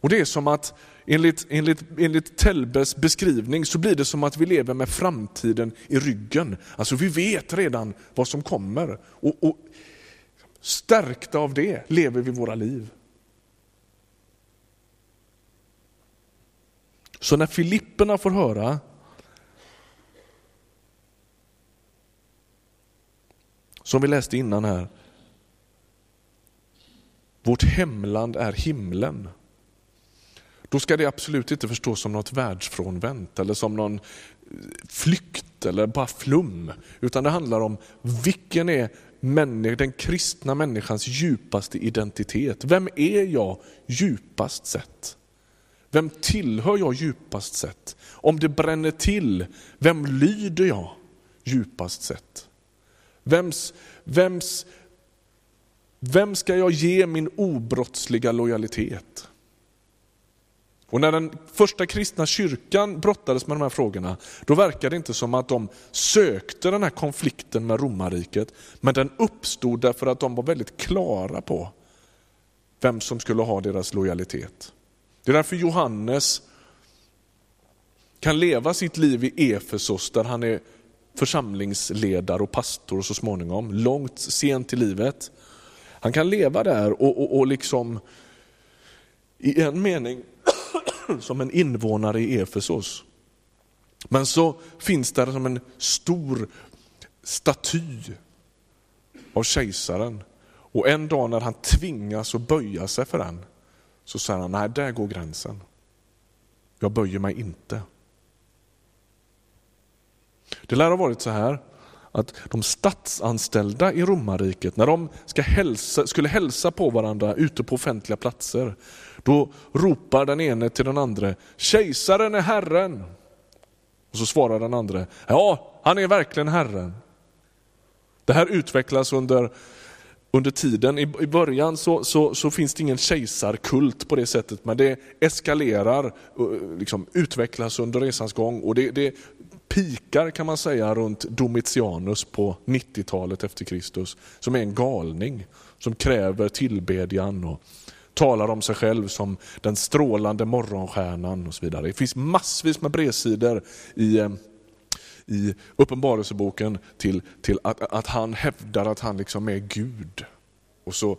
Och det är som att, enligt, enligt, enligt Telbes beskrivning, så blir det som att vi lever med framtiden i ryggen. Alltså vi vet redan vad som kommer. Och, och stärkta av det lever vi våra liv. Så när Filipperna får höra som vi läste innan här, vårt hemland är himlen. Då ska det absolut inte förstås som något världsfrånvänt eller som någon eh, flykt eller bara flum, utan det handlar om vilken är den kristna människans djupaste identitet. Vem är jag djupast sett? Vem tillhör jag djupast sett? Om det bränner till, vem lyder jag djupast sett? Vems, vems, vem ska jag ge min obrottsliga lojalitet? Och när den första kristna kyrkan brottades med de här frågorna, då verkade det inte som att de sökte den här konflikten med romarriket, men den uppstod därför att de var väldigt klara på vem som skulle ha deras lojalitet. Det är därför Johannes kan leva sitt liv i Efesos där han är församlingsledare och pastor så småningom, långt sent i livet. Han kan leva där och, och, och liksom i en mening som en invånare i Efesos. Men så finns där som en stor staty av kejsaren. Och en dag när han tvingas att böja sig för den, så säger han, nej där går gränsen. Jag böjer mig inte. Det lär ha varit så här att de statsanställda i romarriket, när de ska hälsa, skulle hälsa på varandra ute på offentliga platser, då ropar den ene till den andra, kejsaren är herren. Och så svarar den andra, ja, han är verkligen herren. Det här utvecklas under, under tiden. I, i början så, så, så, finns det ingen kejsarkult på det sättet, men det eskalerar, eh, liksom, utvecklas under resans gång. Och det, det pikar kan man säga runt Domitianus på 90-talet efter Kristus, som är en galning, som kräver tillbedjan och talar om sig själv som den strålande morgonstjärnan och så vidare. Det finns massvis med bredsidor i, eh, i Uppenbarelseboken till, till att, att han hävdar att han liksom är Gud. Och så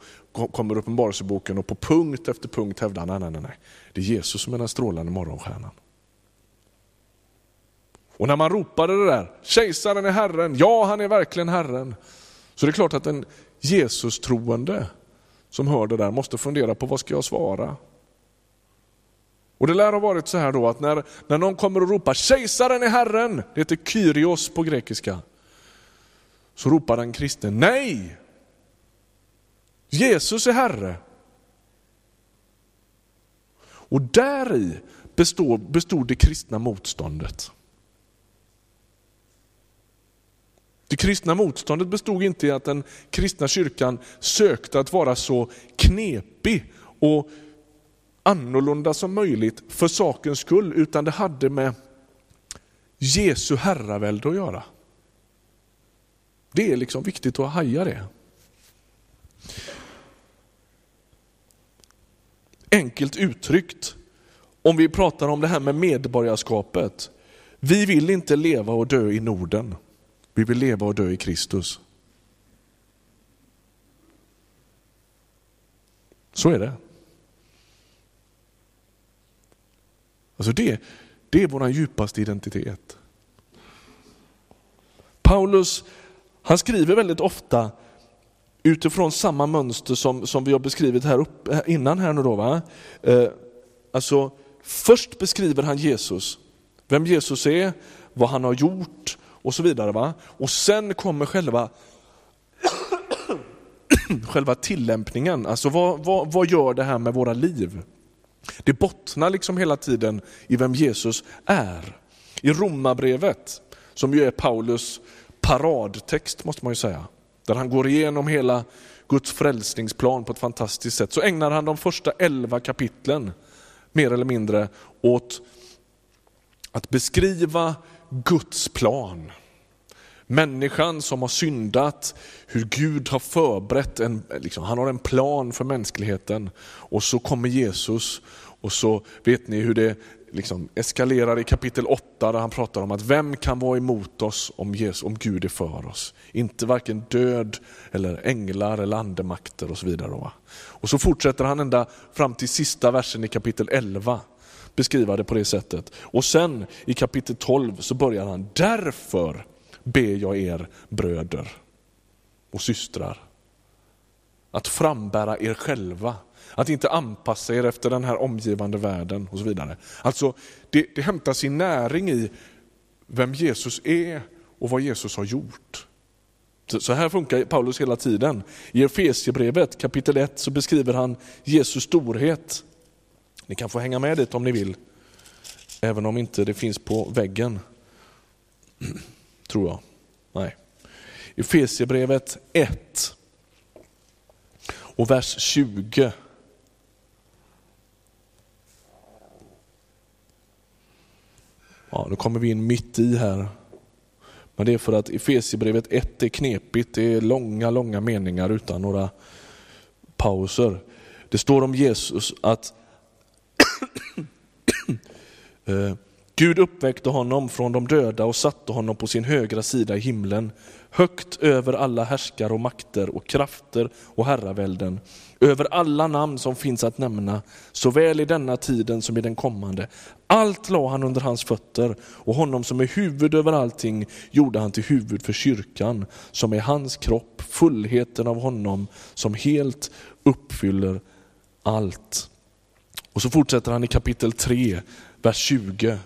kommer Uppenbarelseboken och på punkt efter punkt hävdar han, nej, nej, nej, det är Jesus som är den strålande morgonstjärnan. Och när man ropade det där, kejsaren är Herren, ja han är verkligen Herren. Så det är klart att en Jesus-troende som hör det där måste fundera på vad ska jag svara? Och det lär ha varit så här då att när, när någon kommer och ropar kejsaren är Herren, det heter Kyrios på grekiska, så ropar den kristne nej! Jesus är Herre. Och där i bestod, bestod det kristna motståndet. Det kristna motståndet bestod inte i att den kristna kyrkan sökte att vara så knepig och annorlunda som möjligt för sakens skull, utan det hade med Jesu herravälde att göra. Det är liksom viktigt att haja det. Enkelt uttryckt, om vi pratar om det här med medborgarskapet. Vi vill inte leva och dö i Norden. Vi vill leva och dö i Kristus. Så är det. Alltså det, det är vår djupaste identitet. Paulus han skriver väldigt ofta utifrån samma mönster som, som vi har beskrivit här upp, innan. här nu då, va? Eh, alltså, först beskriver han Jesus, vem Jesus är, vad han har gjort, och så vidare. Va? Och sen kommer själva, (coughs) själva tillämpningen, alltså vad, vad, vad gör det här med våra liv? Det bottnar liksom hela tiden i vem Jesus är. I Romarbrevet, som ju är Paulus paradtext måste man ju säga, där han går igenom hela Guds frälsningsplan på ett fantastiskt sätt, så ägnar han de första elva kapitlen mer eller mindre åt att beskriva Guds plan. Människan som har syndat, hur Gud har förberett en, liksom, han har en plan för mänskligheten. Och så kommer Jesus och så vet ni hur det liksom eskalerar i kapitel 8 där han pratar om att vem kan vara emot oss om, Jesus, om Gud är för oss? Inte varken död eller änglar eller andemakter och så vidare. Och så fortsätter han ända fram till sista versen i kapitel 11 beskriva det på det sättet. Och sen i kapitel 12 så börjar han, därför ber jag er bröder och systrar att frambära er själva. Att inte anpassa er efter den här omgivande världen och så vidare. Alltså, det, det hämtar sin näring i vem Jesus är och vad Jesus har gjort. Så här funkar Paulus hela tiden. I Efesierbrevet kapitel 1 så beskriver han Jesus storhet. Ni kan få hänga med dit om ni vill, även om inte det finns på väggen. (clears throat) Tror jag. Nej. Efesierbrevet 1 och vers 20. Ja, nu kommer vi in mitt i här. Men det är för att Efesierbrevet 1 är knepigt. Det är långa, långa meningar utan några pauser. Det står om Jesus att Eh, Gud uppväckte honom från de döda och satte honom på sin högra sida i himlen, högt över alla härskare och makter och krafter och herravälden, över alla namn som finns att nämna, såväl i denna tiden som i den kommande. Allt la han under hans fötter och honom som är huvud över allting gjorde han till huvud för kyrkan, som är hans kropp, fullheten av honom som helt uppfyller allt. Och så fortsätter han i kapitel 3, vers 20.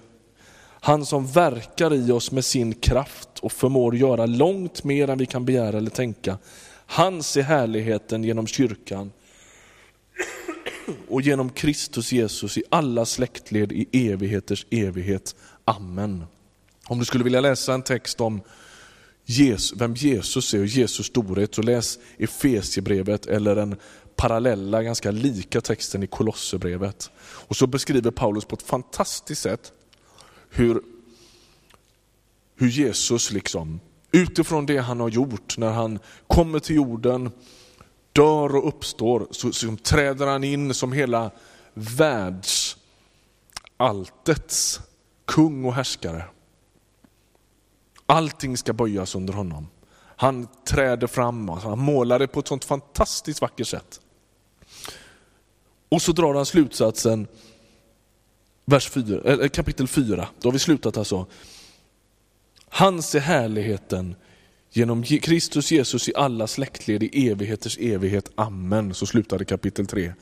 Han som verkar i oss med sin kraft och förmår göra långt mer än vi kan begära eller tänka. Hans är härligheten genom kyrkan och genom Kristus Jesus i alla släktled i evigheters evighet. Amen. Om du skulle vilja läsa en text om Jesus, vem Jesus är och Jesus storhet, så läs Efesiebrevet eller en parallella, ganska lika texten i Kolosserbrevet. Och så beskriver Paulus på ett fantastiskt sätt hur, hur Jesus liksom, utifrån det han har gjort när han kommer till jorden, dör och uppstår, så, så träder han in som hela världsalltets kung och härskare. Allting ska böjas under honom. Han träder fram, alltså, han målar det på ett sånt fantastiskt vackert sätt. Och så drar han slutsatsen, vers 4, eh, eh, kapitel 4, då har vi slutat alltså. Hans är härligheten genom Kristus Jesus i alla släktled i evigheters evighet. Amen. Så slutade kapitel 3.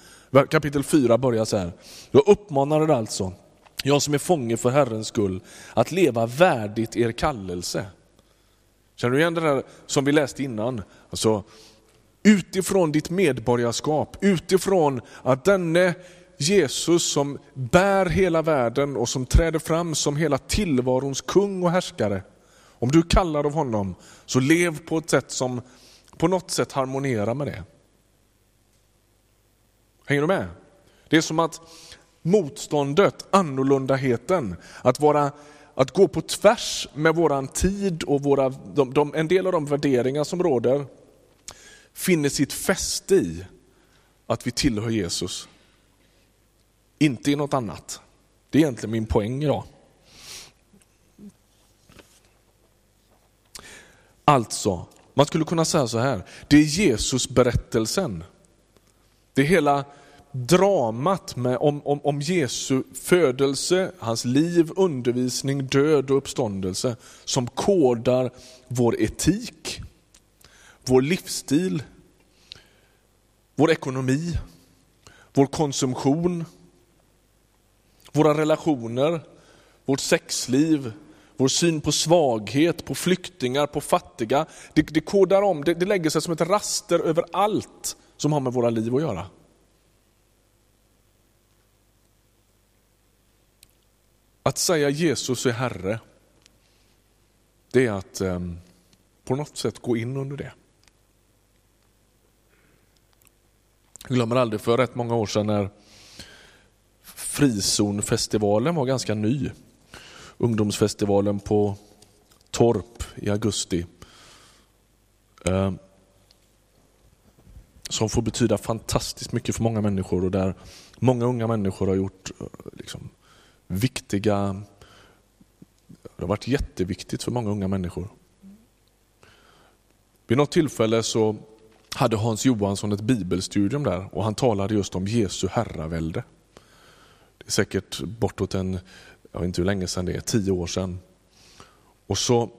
Kapitel 4 börjar så här. Jag uppmanar er alltså, jag som är fånge för Herrens skull, att leva värdigt er kallelse. Känner du igen det där som vi läste innan? Alltså, utifrån ditt medborgarskap, utifrån att denne Jesus som bär hela världen och som träder fram som hela tillvarons kung och härskare. Om du kallar av honom, så lev på ett sätt som på något sätt harmonierar med det. Hänger du med? Det är som att motståndet, annorlundaheten, att, vara, att gå på tvärs med våran tid och våra, de, de, en del av de värderingar som råder, finner sitt fäste i att vi tillhör Jesus. Inte i något annat. Det är egentligen min poäng idag. Alltså, man skulle kunna säga så här, det är Jesusberättelsen. Det är hela dramat med, om, om, om Jesu födelse, hans liv, undervisning, död och uppståndelse som kodar vår etik, vår livsstil, vår ekonomi, vår konsumtion, våra relationer, vårt sexliv, vår syn på svaghet, på flyktingar, på fattiga. Det, det kodar om, det, det lägger sig som ett raster över allt som har med våra liv att göra. Att säga Jesus är Herre, det är att eh, på något sätt gå in under det. Jag glömmer aldrig för rätt många år sedan när Frizonfestivalen var ganska ny. Ungdomsfestivalen på Torp i augusti. Eh, som får betyda fantastiskt mycket för många människor och där många unga människor har gjort eh, liksom, viktiga, det har varit jätteviktigt för många unga människor. Vid något tillfälle så hade Hans Johansson ett bibelstudium där och han talade just om Jesu herravälde. Det är säkert bortåt en, jag vet inte hur länge sedan det är, tio år sedan. Och så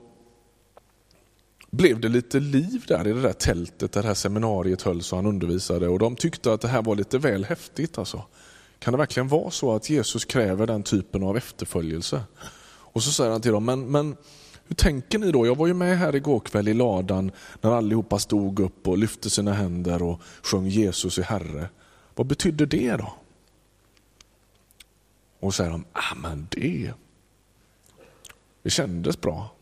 blev det lite liv där i det där tältet där det här seminariet hölls och han undervisade och de tyckte att det här var lite väl häftigt. Alltså. Kan det verkligen vara så att Jesus kräver den typen av efterföljelse? Och så säger han till dem, men, men hur tänker ni då? Jag var ju med här igår kväll i ladan när allihopa stod upp och lyfte sina händer och sjöng Jesus är Herre. Vad betyder det då? Och säger de, ah, men det, det kändes bra.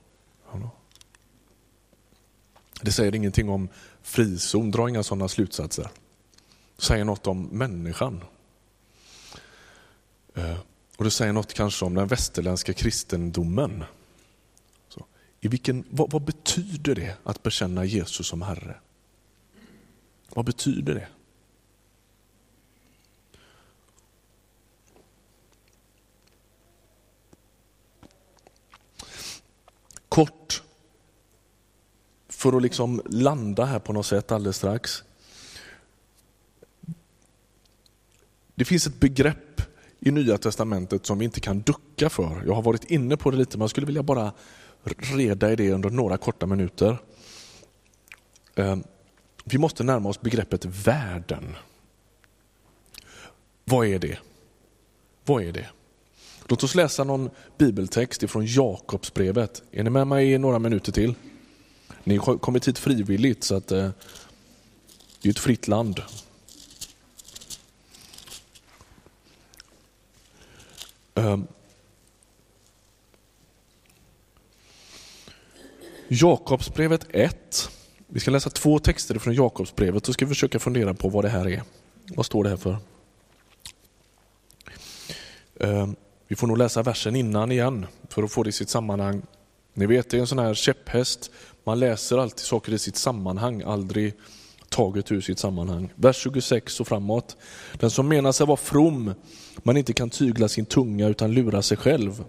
Det säger ingenting om frizon, dra inga sådana slutsatser. Det säger något om människan. Eh, och det säger något kanske om den västerländska kristendomen. I vilken, vad, vad betyder det att bekänna Jesus som Herre? Vad betyder det? Kort, för att liksom landa här på något sätt alldeles strax. Det finns ett begrepp i Nya Testamentet som vi inte kan ducka för. Jag har varit inne på det lite, men jag skulle vilja bara reda i det under några korta minuter. Ehm, vi måste närma oss begreppet världen. Vad är det? Vad är det? Låt oss läsa någon bibeltext ifrån Jakobsbrevet. Är ni med mig i några minuter till? Ni har kommit hit frivilligt så att eh, det är ett fritt land. Um. Jakobsbrevet 1. Vi ska läsa två texter från Jakobsbrevet och ska försöka fundera på vad det här är. Vad står det här för? Ehm, vi får nog läsa versen innan igen för att få det i sitt sammanhang. Ni vet, det är en sån här käpphäst. Man läser alltid saker i sitt sammanhang, aldrig taget ur sitt sammanhang. Vers 26 och framåt. Den som menar sig vara from, men inte kan tygla sin tunga utan lura sig själv.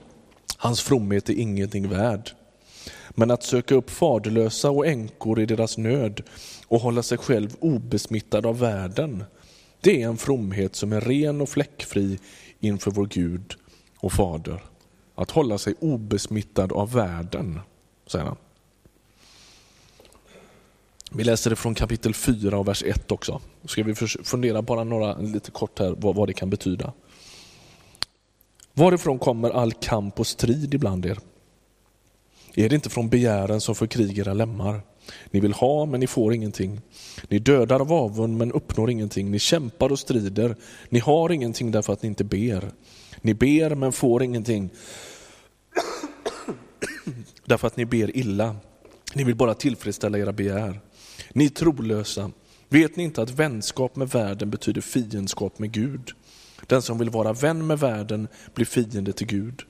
Hans fromhet är ingenting värd. Men att söka upp faderlösa och änkor i deras nöd och hålla sig själv obesmittad av världen, det är en fromhet som är ren och fläckfri inför vår Gud och Fader. Att hålla sig obesmittad av världen, säger han. Vi läser det från kapitel 4 och vers 1 också. Ska vi fundera bara några, lite kort här vad, vad det kan betyda. Varifrån kommer all kamp och strid ibland er? Är det inte från begären som för krig era lemmar? Ni vill ha, men ni får ingenting. Ni dödar av avund, men uppnår ingenting. Ni kämpar och strider. Ni har ingenting därför att ni inte ber. Ni ber, men får ingenting. (clears throat) därför att ni ber illa. Ni vill bara tillfredsställa era begär. Ni är trolösa, vet ni inte att vänskap med världen betyder fiendskap med Gud? Den som vill vara vän med världen blir fiende till Gud.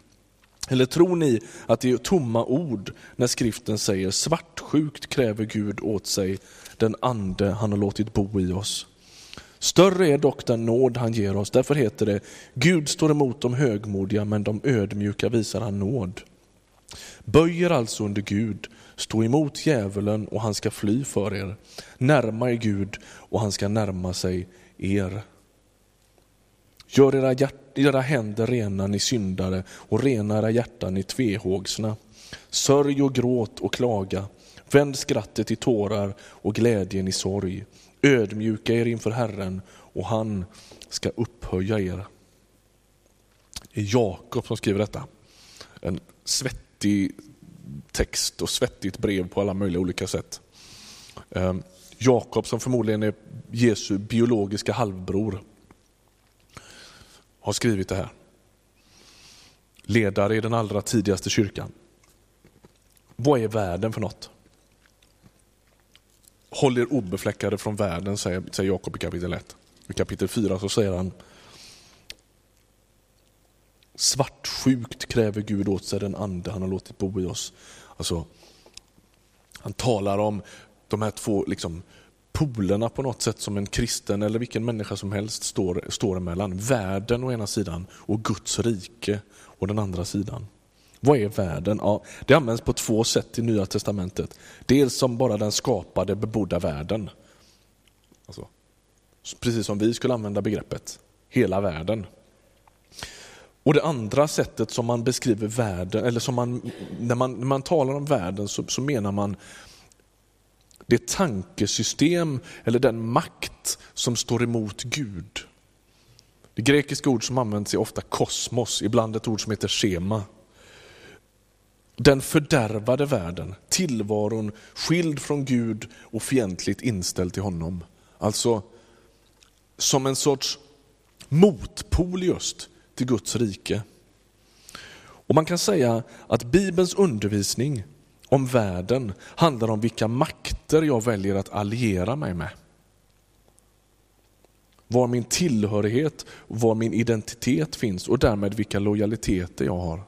Eller tror ni att det är tomma ord när skriften säger svartsjukt kräver Gud åt sig den ande han har låtit bo i oss? Större är dock den nåd han ger oss, därför heter det Gud står emot de högmodiga men de ödmjuka visar han nåd. Böjer alltså under Gud, stå emot djävulen och han ska fly för er. Närma er Gud och han ska närma sig er. Gör era, hjärt, era händer rena, ni syndare, och rena era hjärtan, ni tvehågsna. Sörj och gråt och klaga. Vänd skrattet i tårar och glädjen i sorg. Ödmjuka er inför Herren och han ska upphöja er. Det är Jakob som skriver detta. En svettig text och svettigt brev på alla möjliga olika sätt. Ehm, Jakob som förmodligen är Jesu biologiska halvbror har skrivit det här. Ledare i den allra tidigaste kyrkan. Vad är världen för något? Håll er obefläckade från världen, säger, säger Jakob i kapitel 1. I kapitel 4 så säger han Svartsjukt kräver Gud åt sig den ande han har låtit bo i oss. Alltså, han talar om de här två liksom, polerna på något sätt som en kristen eller vilken människa som helst står, står emellan. Världen å ena sidan och Guds rike å den andra sidan. Vad är världen? Ja, det används på två sätt i Nya Testamentet. Dels som bara den skapade bebodda världen. Alltså, precis som vi skulle använda begreppet, hela världen. Och det andra sättet som man beskriver världen, eller som man, när, man, när man talar om världen så, så menar man det tankesystem eller den makt som står emot Gud. Det grekiska ord som används är ofta kosmos, ibland ett ord som heter schema. den fördärvade världen, tillvaron skild från Gud och fientligt inställd till honom. Alltså som en sorts motpol just till Guds rike. Och Man kan säga att Bibelns undervisning om världen handlar om vilka makter jag väljer att alliera mig med. Var min tillhörighet, var min identitet finns och därmed vilka lojaliteter jag har.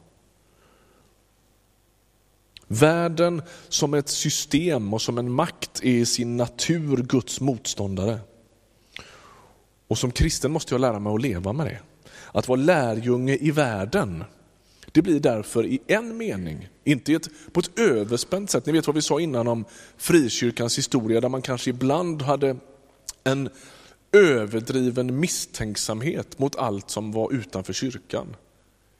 Världen som ett system och som en makt är i sin natur Guds motståndare. Och som kristen måste jag lära mig att leva med det. Att vara lärjunge i världen, det blir därför i en mening, inte ett, på ett överspänt sätt. Ni vet vad vi sa innan om frikyrkans historia, där man kanske ibland hade en överdriven misstänksamhet mot allt som var utanför kyrkan.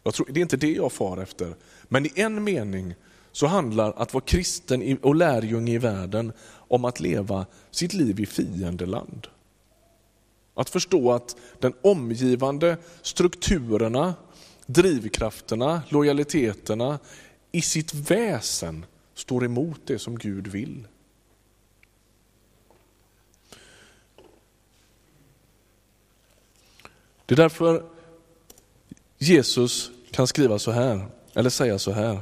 Jag tror, det är inte det jag far efter, men i en mening så handlar att vara kristen och lärjunge i världen om att leva sitt liv i fiendeland. Att förstå att den omgivande strukturerna, drivkrafterna, lojaliteterna i sitt väsen står emot det som Gud vill. Det är därför Jesus kan skriva så här, eller säga så här.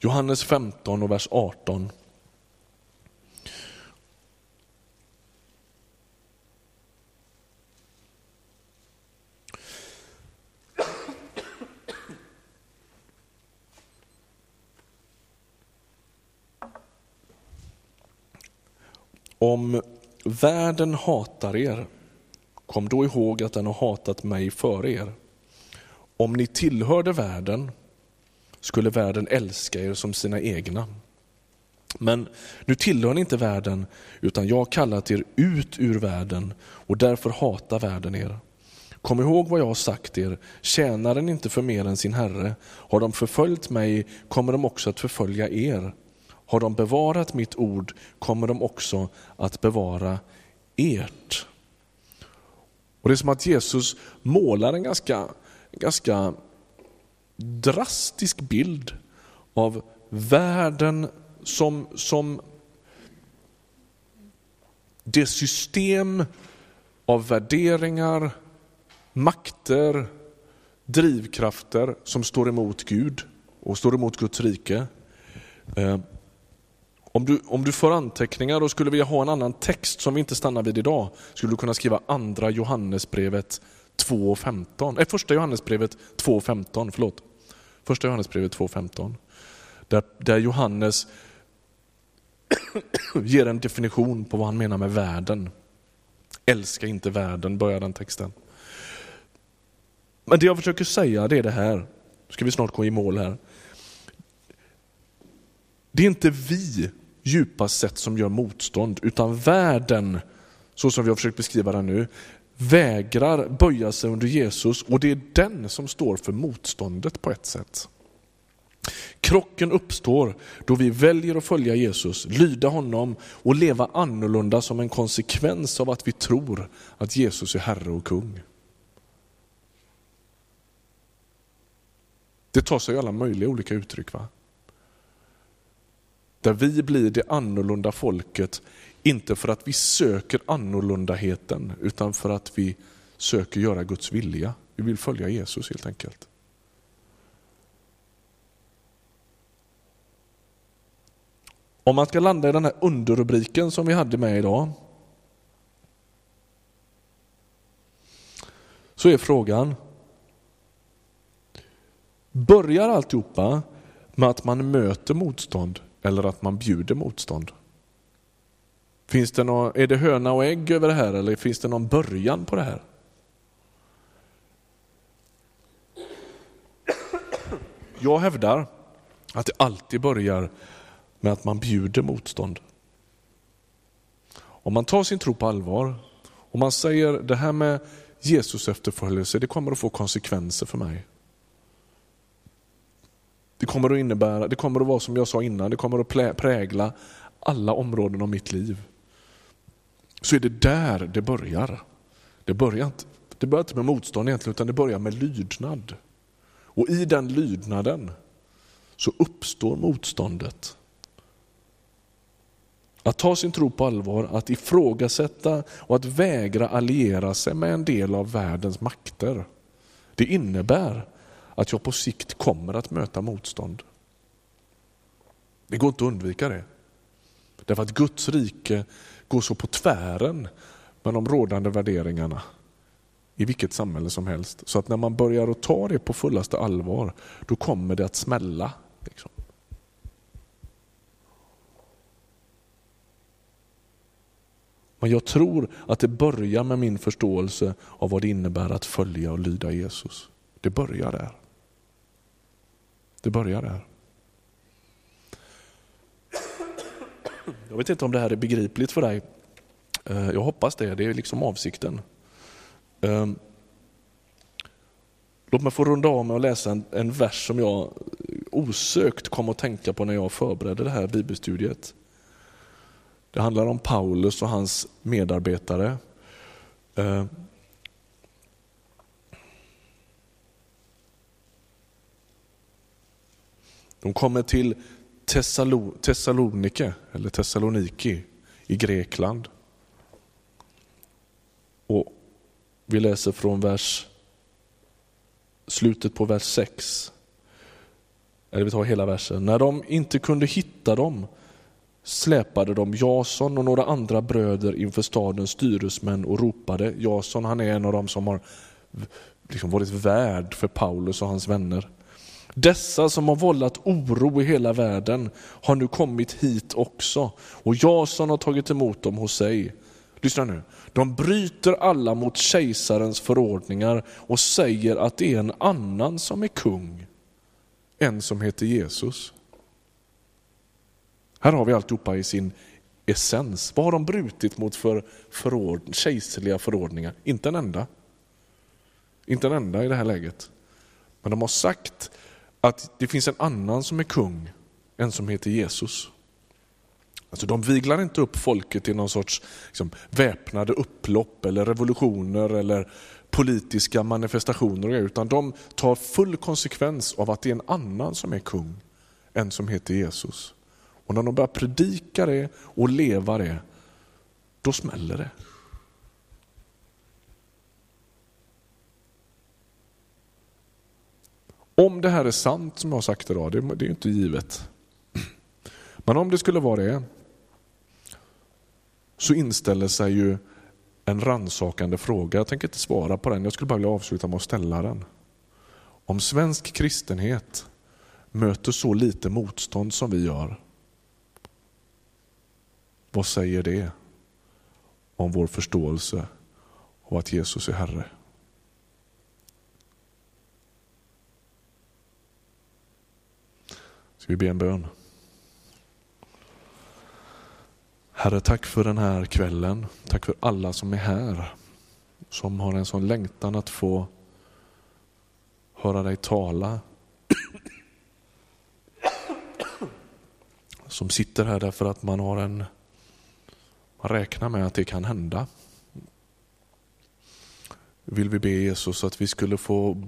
Johannes 15 och vers 18. Om världen hatar er, kom då ihåg att den har hatat mig före er. Om ni tillhörde världen skulle världen älska er som sina egna. Men nu tillhör ni inte världen, utan jag har kallat er ut ur världen och därför hatar världen er. Kom ihåg vad jag har sagt er, tjänar den inte för mer än sin herre. Har de förföljt mig kommer de också att förfölja er. Har de bevarat mitt ord kommer de också att bevara ert. Och Det är som att Jesus målar en ganska, ganska drastisk bild av världen som, som det system av värderingar, makter, drivkrafter som står emot Gud och står emot Guds rike. Eh, om du, om du får anteckningar och skulle vilja ha en annan text som vi inte stannar vid idag, skulle du kunna skriva andra Johannesbrevet 2.15. Äh, eh, första Johannesbrevet 2.15, förlåt. Första Johannesbrevet 2.15. Där, där Johannes (coughs) ger en definition på vad han menar med världen. Älska inte världen, börjar den texten. Men det jag försöker säga det är det här, nu ska vi snart gå i mål här. Det är inte vi djupast sätt som gör motstånd, utan världen, så som vi har försökt beskriva den nu, vägrar böja sig under Jesus och det är den som står för motståndet på ett sätt. Krocken uppstår då vi väljer att följa Jesus, lyda honom och leva annorlunda som en konsekvens av att vi tror att Jesus är Herre och kung. Det tar sig alla möjliga olika uttryck. va? Där vi blir det annorlunda folket, inte för att vi söker annorlundaheten, utan för att vi söker göra Guds vilja. Vi vill följa Jesus helt enkelt. Om man ska landa i den här underrubriken som vi hade med idag, så är frågan, börjar alltihopa med att man möter motstånd eller att man bjuder motstånd? Finns det någon, är det höna och ägg över det här eller finns det någon början på det här? Jag hävdar att det alltid börjar med att man bjuder motstånd. Om man tar sin tro på allvar, och man säger det här med Jesus efterföljelse, det kommer att få konsekvenser för mig. Det kommer att innebära, det kommer att vara som jag sa innan, det kommer att prägla alla områden av mitt liv. Så är det där det börjar. Det börjar inte, det börjar inte med motstånd egentligen, utan det börjar med lydnad. Och i den lydnaden så uppstår motståndet. Att ta sin tro på allvar, att ifrågasätta och att vägra alliera sig med en del av världens makter. Det innebär att jag på sikt kommer att möta motstånd. Det går inte att undvika det. Därför att Guds rike går så på tvären med de rådande värderingarna i vilket samhälle som helst. Så att när man börjar att ta det på fullaste allvar, då kommer det att smälla. Liksom. Men jag tror att det börjar med min förståelse av vad det innebär att följa och lyda Jesus. Det börjar där. Det börjar där. Jag vet inte om det här är begripligt för dig. Eh, jag hoppas det, det är liksom avsikten. Eh, låt mig få runda av med att läsa en, en vers som jag osökt kom att tänka på när jag förberedde det här bibelstudiet. Det handlar om Paulus och hans medarbetare. Eh, de kommer till Thessalonike, eller Thessaloniki i Grekland. Och vi läser från vers, slutet på vers 6. Eller vi tar hela versen. När de inte kunde hitta dem släpade de Jason och några andra bröder inför stadens styresmän och ropade. Jason han är en av dem som har liksom varit värd för Paulus och hans vänner. Dessa som har vållat oro i hela världen har nu kommit hit också och Jason har tagit emot dem hos sig. Lyssna nu. De bryter alla mot kejsarens förordningar och säger att det är en annan som är kung, en som heter Jesus. Här har vi alltihopa i sin essens. Vad har de brutit mot för förord, kejserliga förordningar? Inte en enda. Inte en enda i det här läget. Men de har sagt att det finns en annan som är kung, en som heter Jesus. Alltså de viglar inte upp folket i någon sorts liksom, väpnade upplopp eller revolutioner eller politiska manifestationer, utan de tar full konsekvens av att det är en annan som är kung, en som heter Jesus. Och när de börjar predika det och leva det, då smäller det. Om det här är sant som jag har sagt idag, det, det är inte givet. Men om det skulle vara det, så inställer sig ju en ransakande fråga. Jag tänker inte svara på den, jag skulle bara vilja avsluta med att ställa den. Om svensk kristenhet möter så lite motstånd som vi gör, vad säger det om vår förståelse av att Jesus är Herre? Ska vi be en bön? Herre, tack för den här kvällen. Tack för alla som är här. Som har en sån längtan att få höra dig tala. Som sitter här därför att man har en man räknar med att det kan hända. Vill vi be Jesus att vi skulle få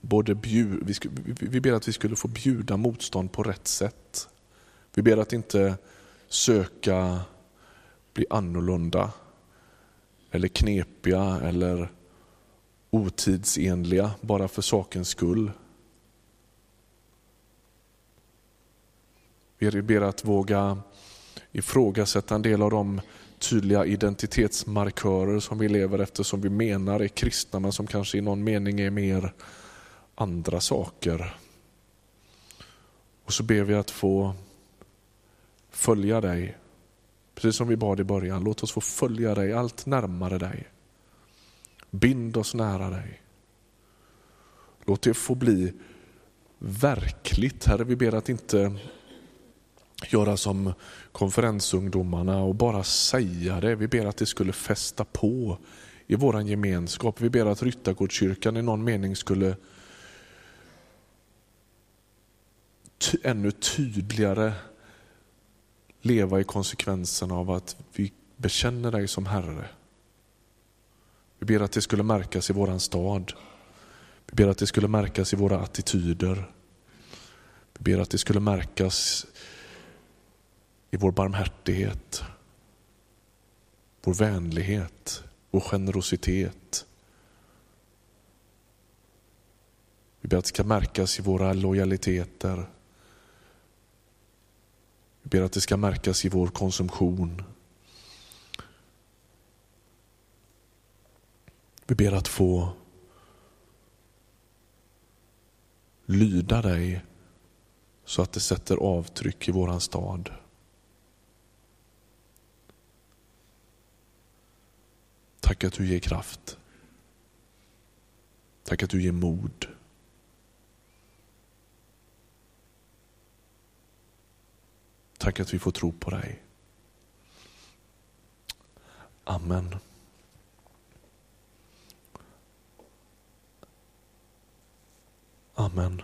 både bjud, vi, vi ber att vi skulle få bjuda motstånd på rätt sätt. Vi ber att inte söka bli annorlunda eller knepiga eller otidsenliga bara för sakens skull. Vi ber att våga ifrågasätta en del av de tydliga identitetsmarkörer som vi lever efter som vi menar är kristna men som kanske i någon mening är mer andra saker. Och så ber vi att få följa dig. Precis som vi bad i början, låt oss få följa dig allt närmare dig. Bind oss nära dig. Låt det få bli verkligt. Herre, vi ber att inte göra som konferensungdomarna och bara säga det. Vi ber att det skulle fästa på i vår gemenskap. Vi ber att Ryttargårdskyrkan i någon mening skulle ännu tydligare leva i konsekvenserna av att vi bekänner dig som Herre. Vi ber att det skulle märkas i våran stad. Vi ber att det skulle märkas i våra attityder. Vi ber att det skulle märkas i vår barmhärtighet, vår vänlighet, vår generositet. Vi ber att det ska märkas i våra lojaliteter. Vi ber att det ska märkas i vår konsumtion. Vi ber att få lyda dig så att det sätter avtryck i våran stad. Tack att du ger kraft. Tack att du ger mod. Tack att vi får tro på dig. Amen. Amen.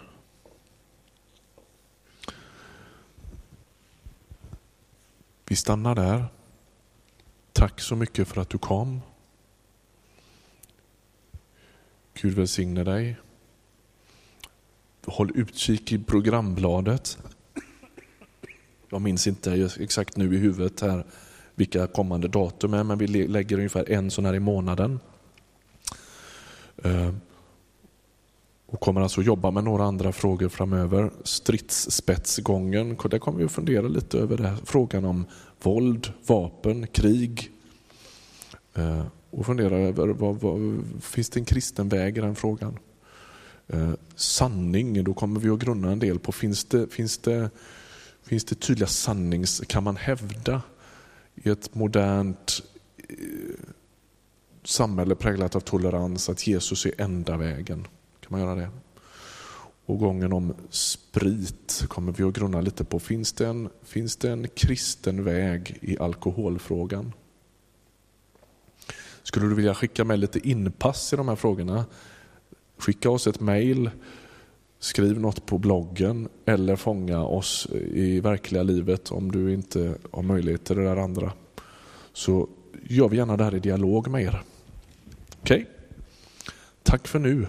Vi stannar där. Tack så mycket för att du kom. Gud välsigne dig. Håll utkik i programbladet. Jag minns inte exakt nu i huvudet här vilka kommande datum är, men vi lägger ungefär en sån här i månaden. Eh, och kommer alltså jobba med några andra frågor framöver. Stridsspetsgången, där kommer vi att fundera lite över här, frågan om våld, vapen, krig. Eh, och fundera över, vad, vad, finns det en kristen väg i den frågan? Eh, sanning, då kommer vi att grunna en del på, finns det, finns det, finns det tydliga sannings... Kan man hävda i ett modernt eh, samhälle präglat av tolerans att Jesus är enda vägen? Kan man göra det? Och gången om sprit kommer vi att grunna lite på. Finns det, en, finns det en kristen väg i alkoholfrågan? Skulle du vilja skicka med lite inpass i de här frågorna? Skicka oss ett mail, skriv något på bloggen eller fånga oss i verkliga livet om du inte har möjlighet till det där andra. Så gör vi gärna det här i dialog med er. Okej? Okay? Tack för nu.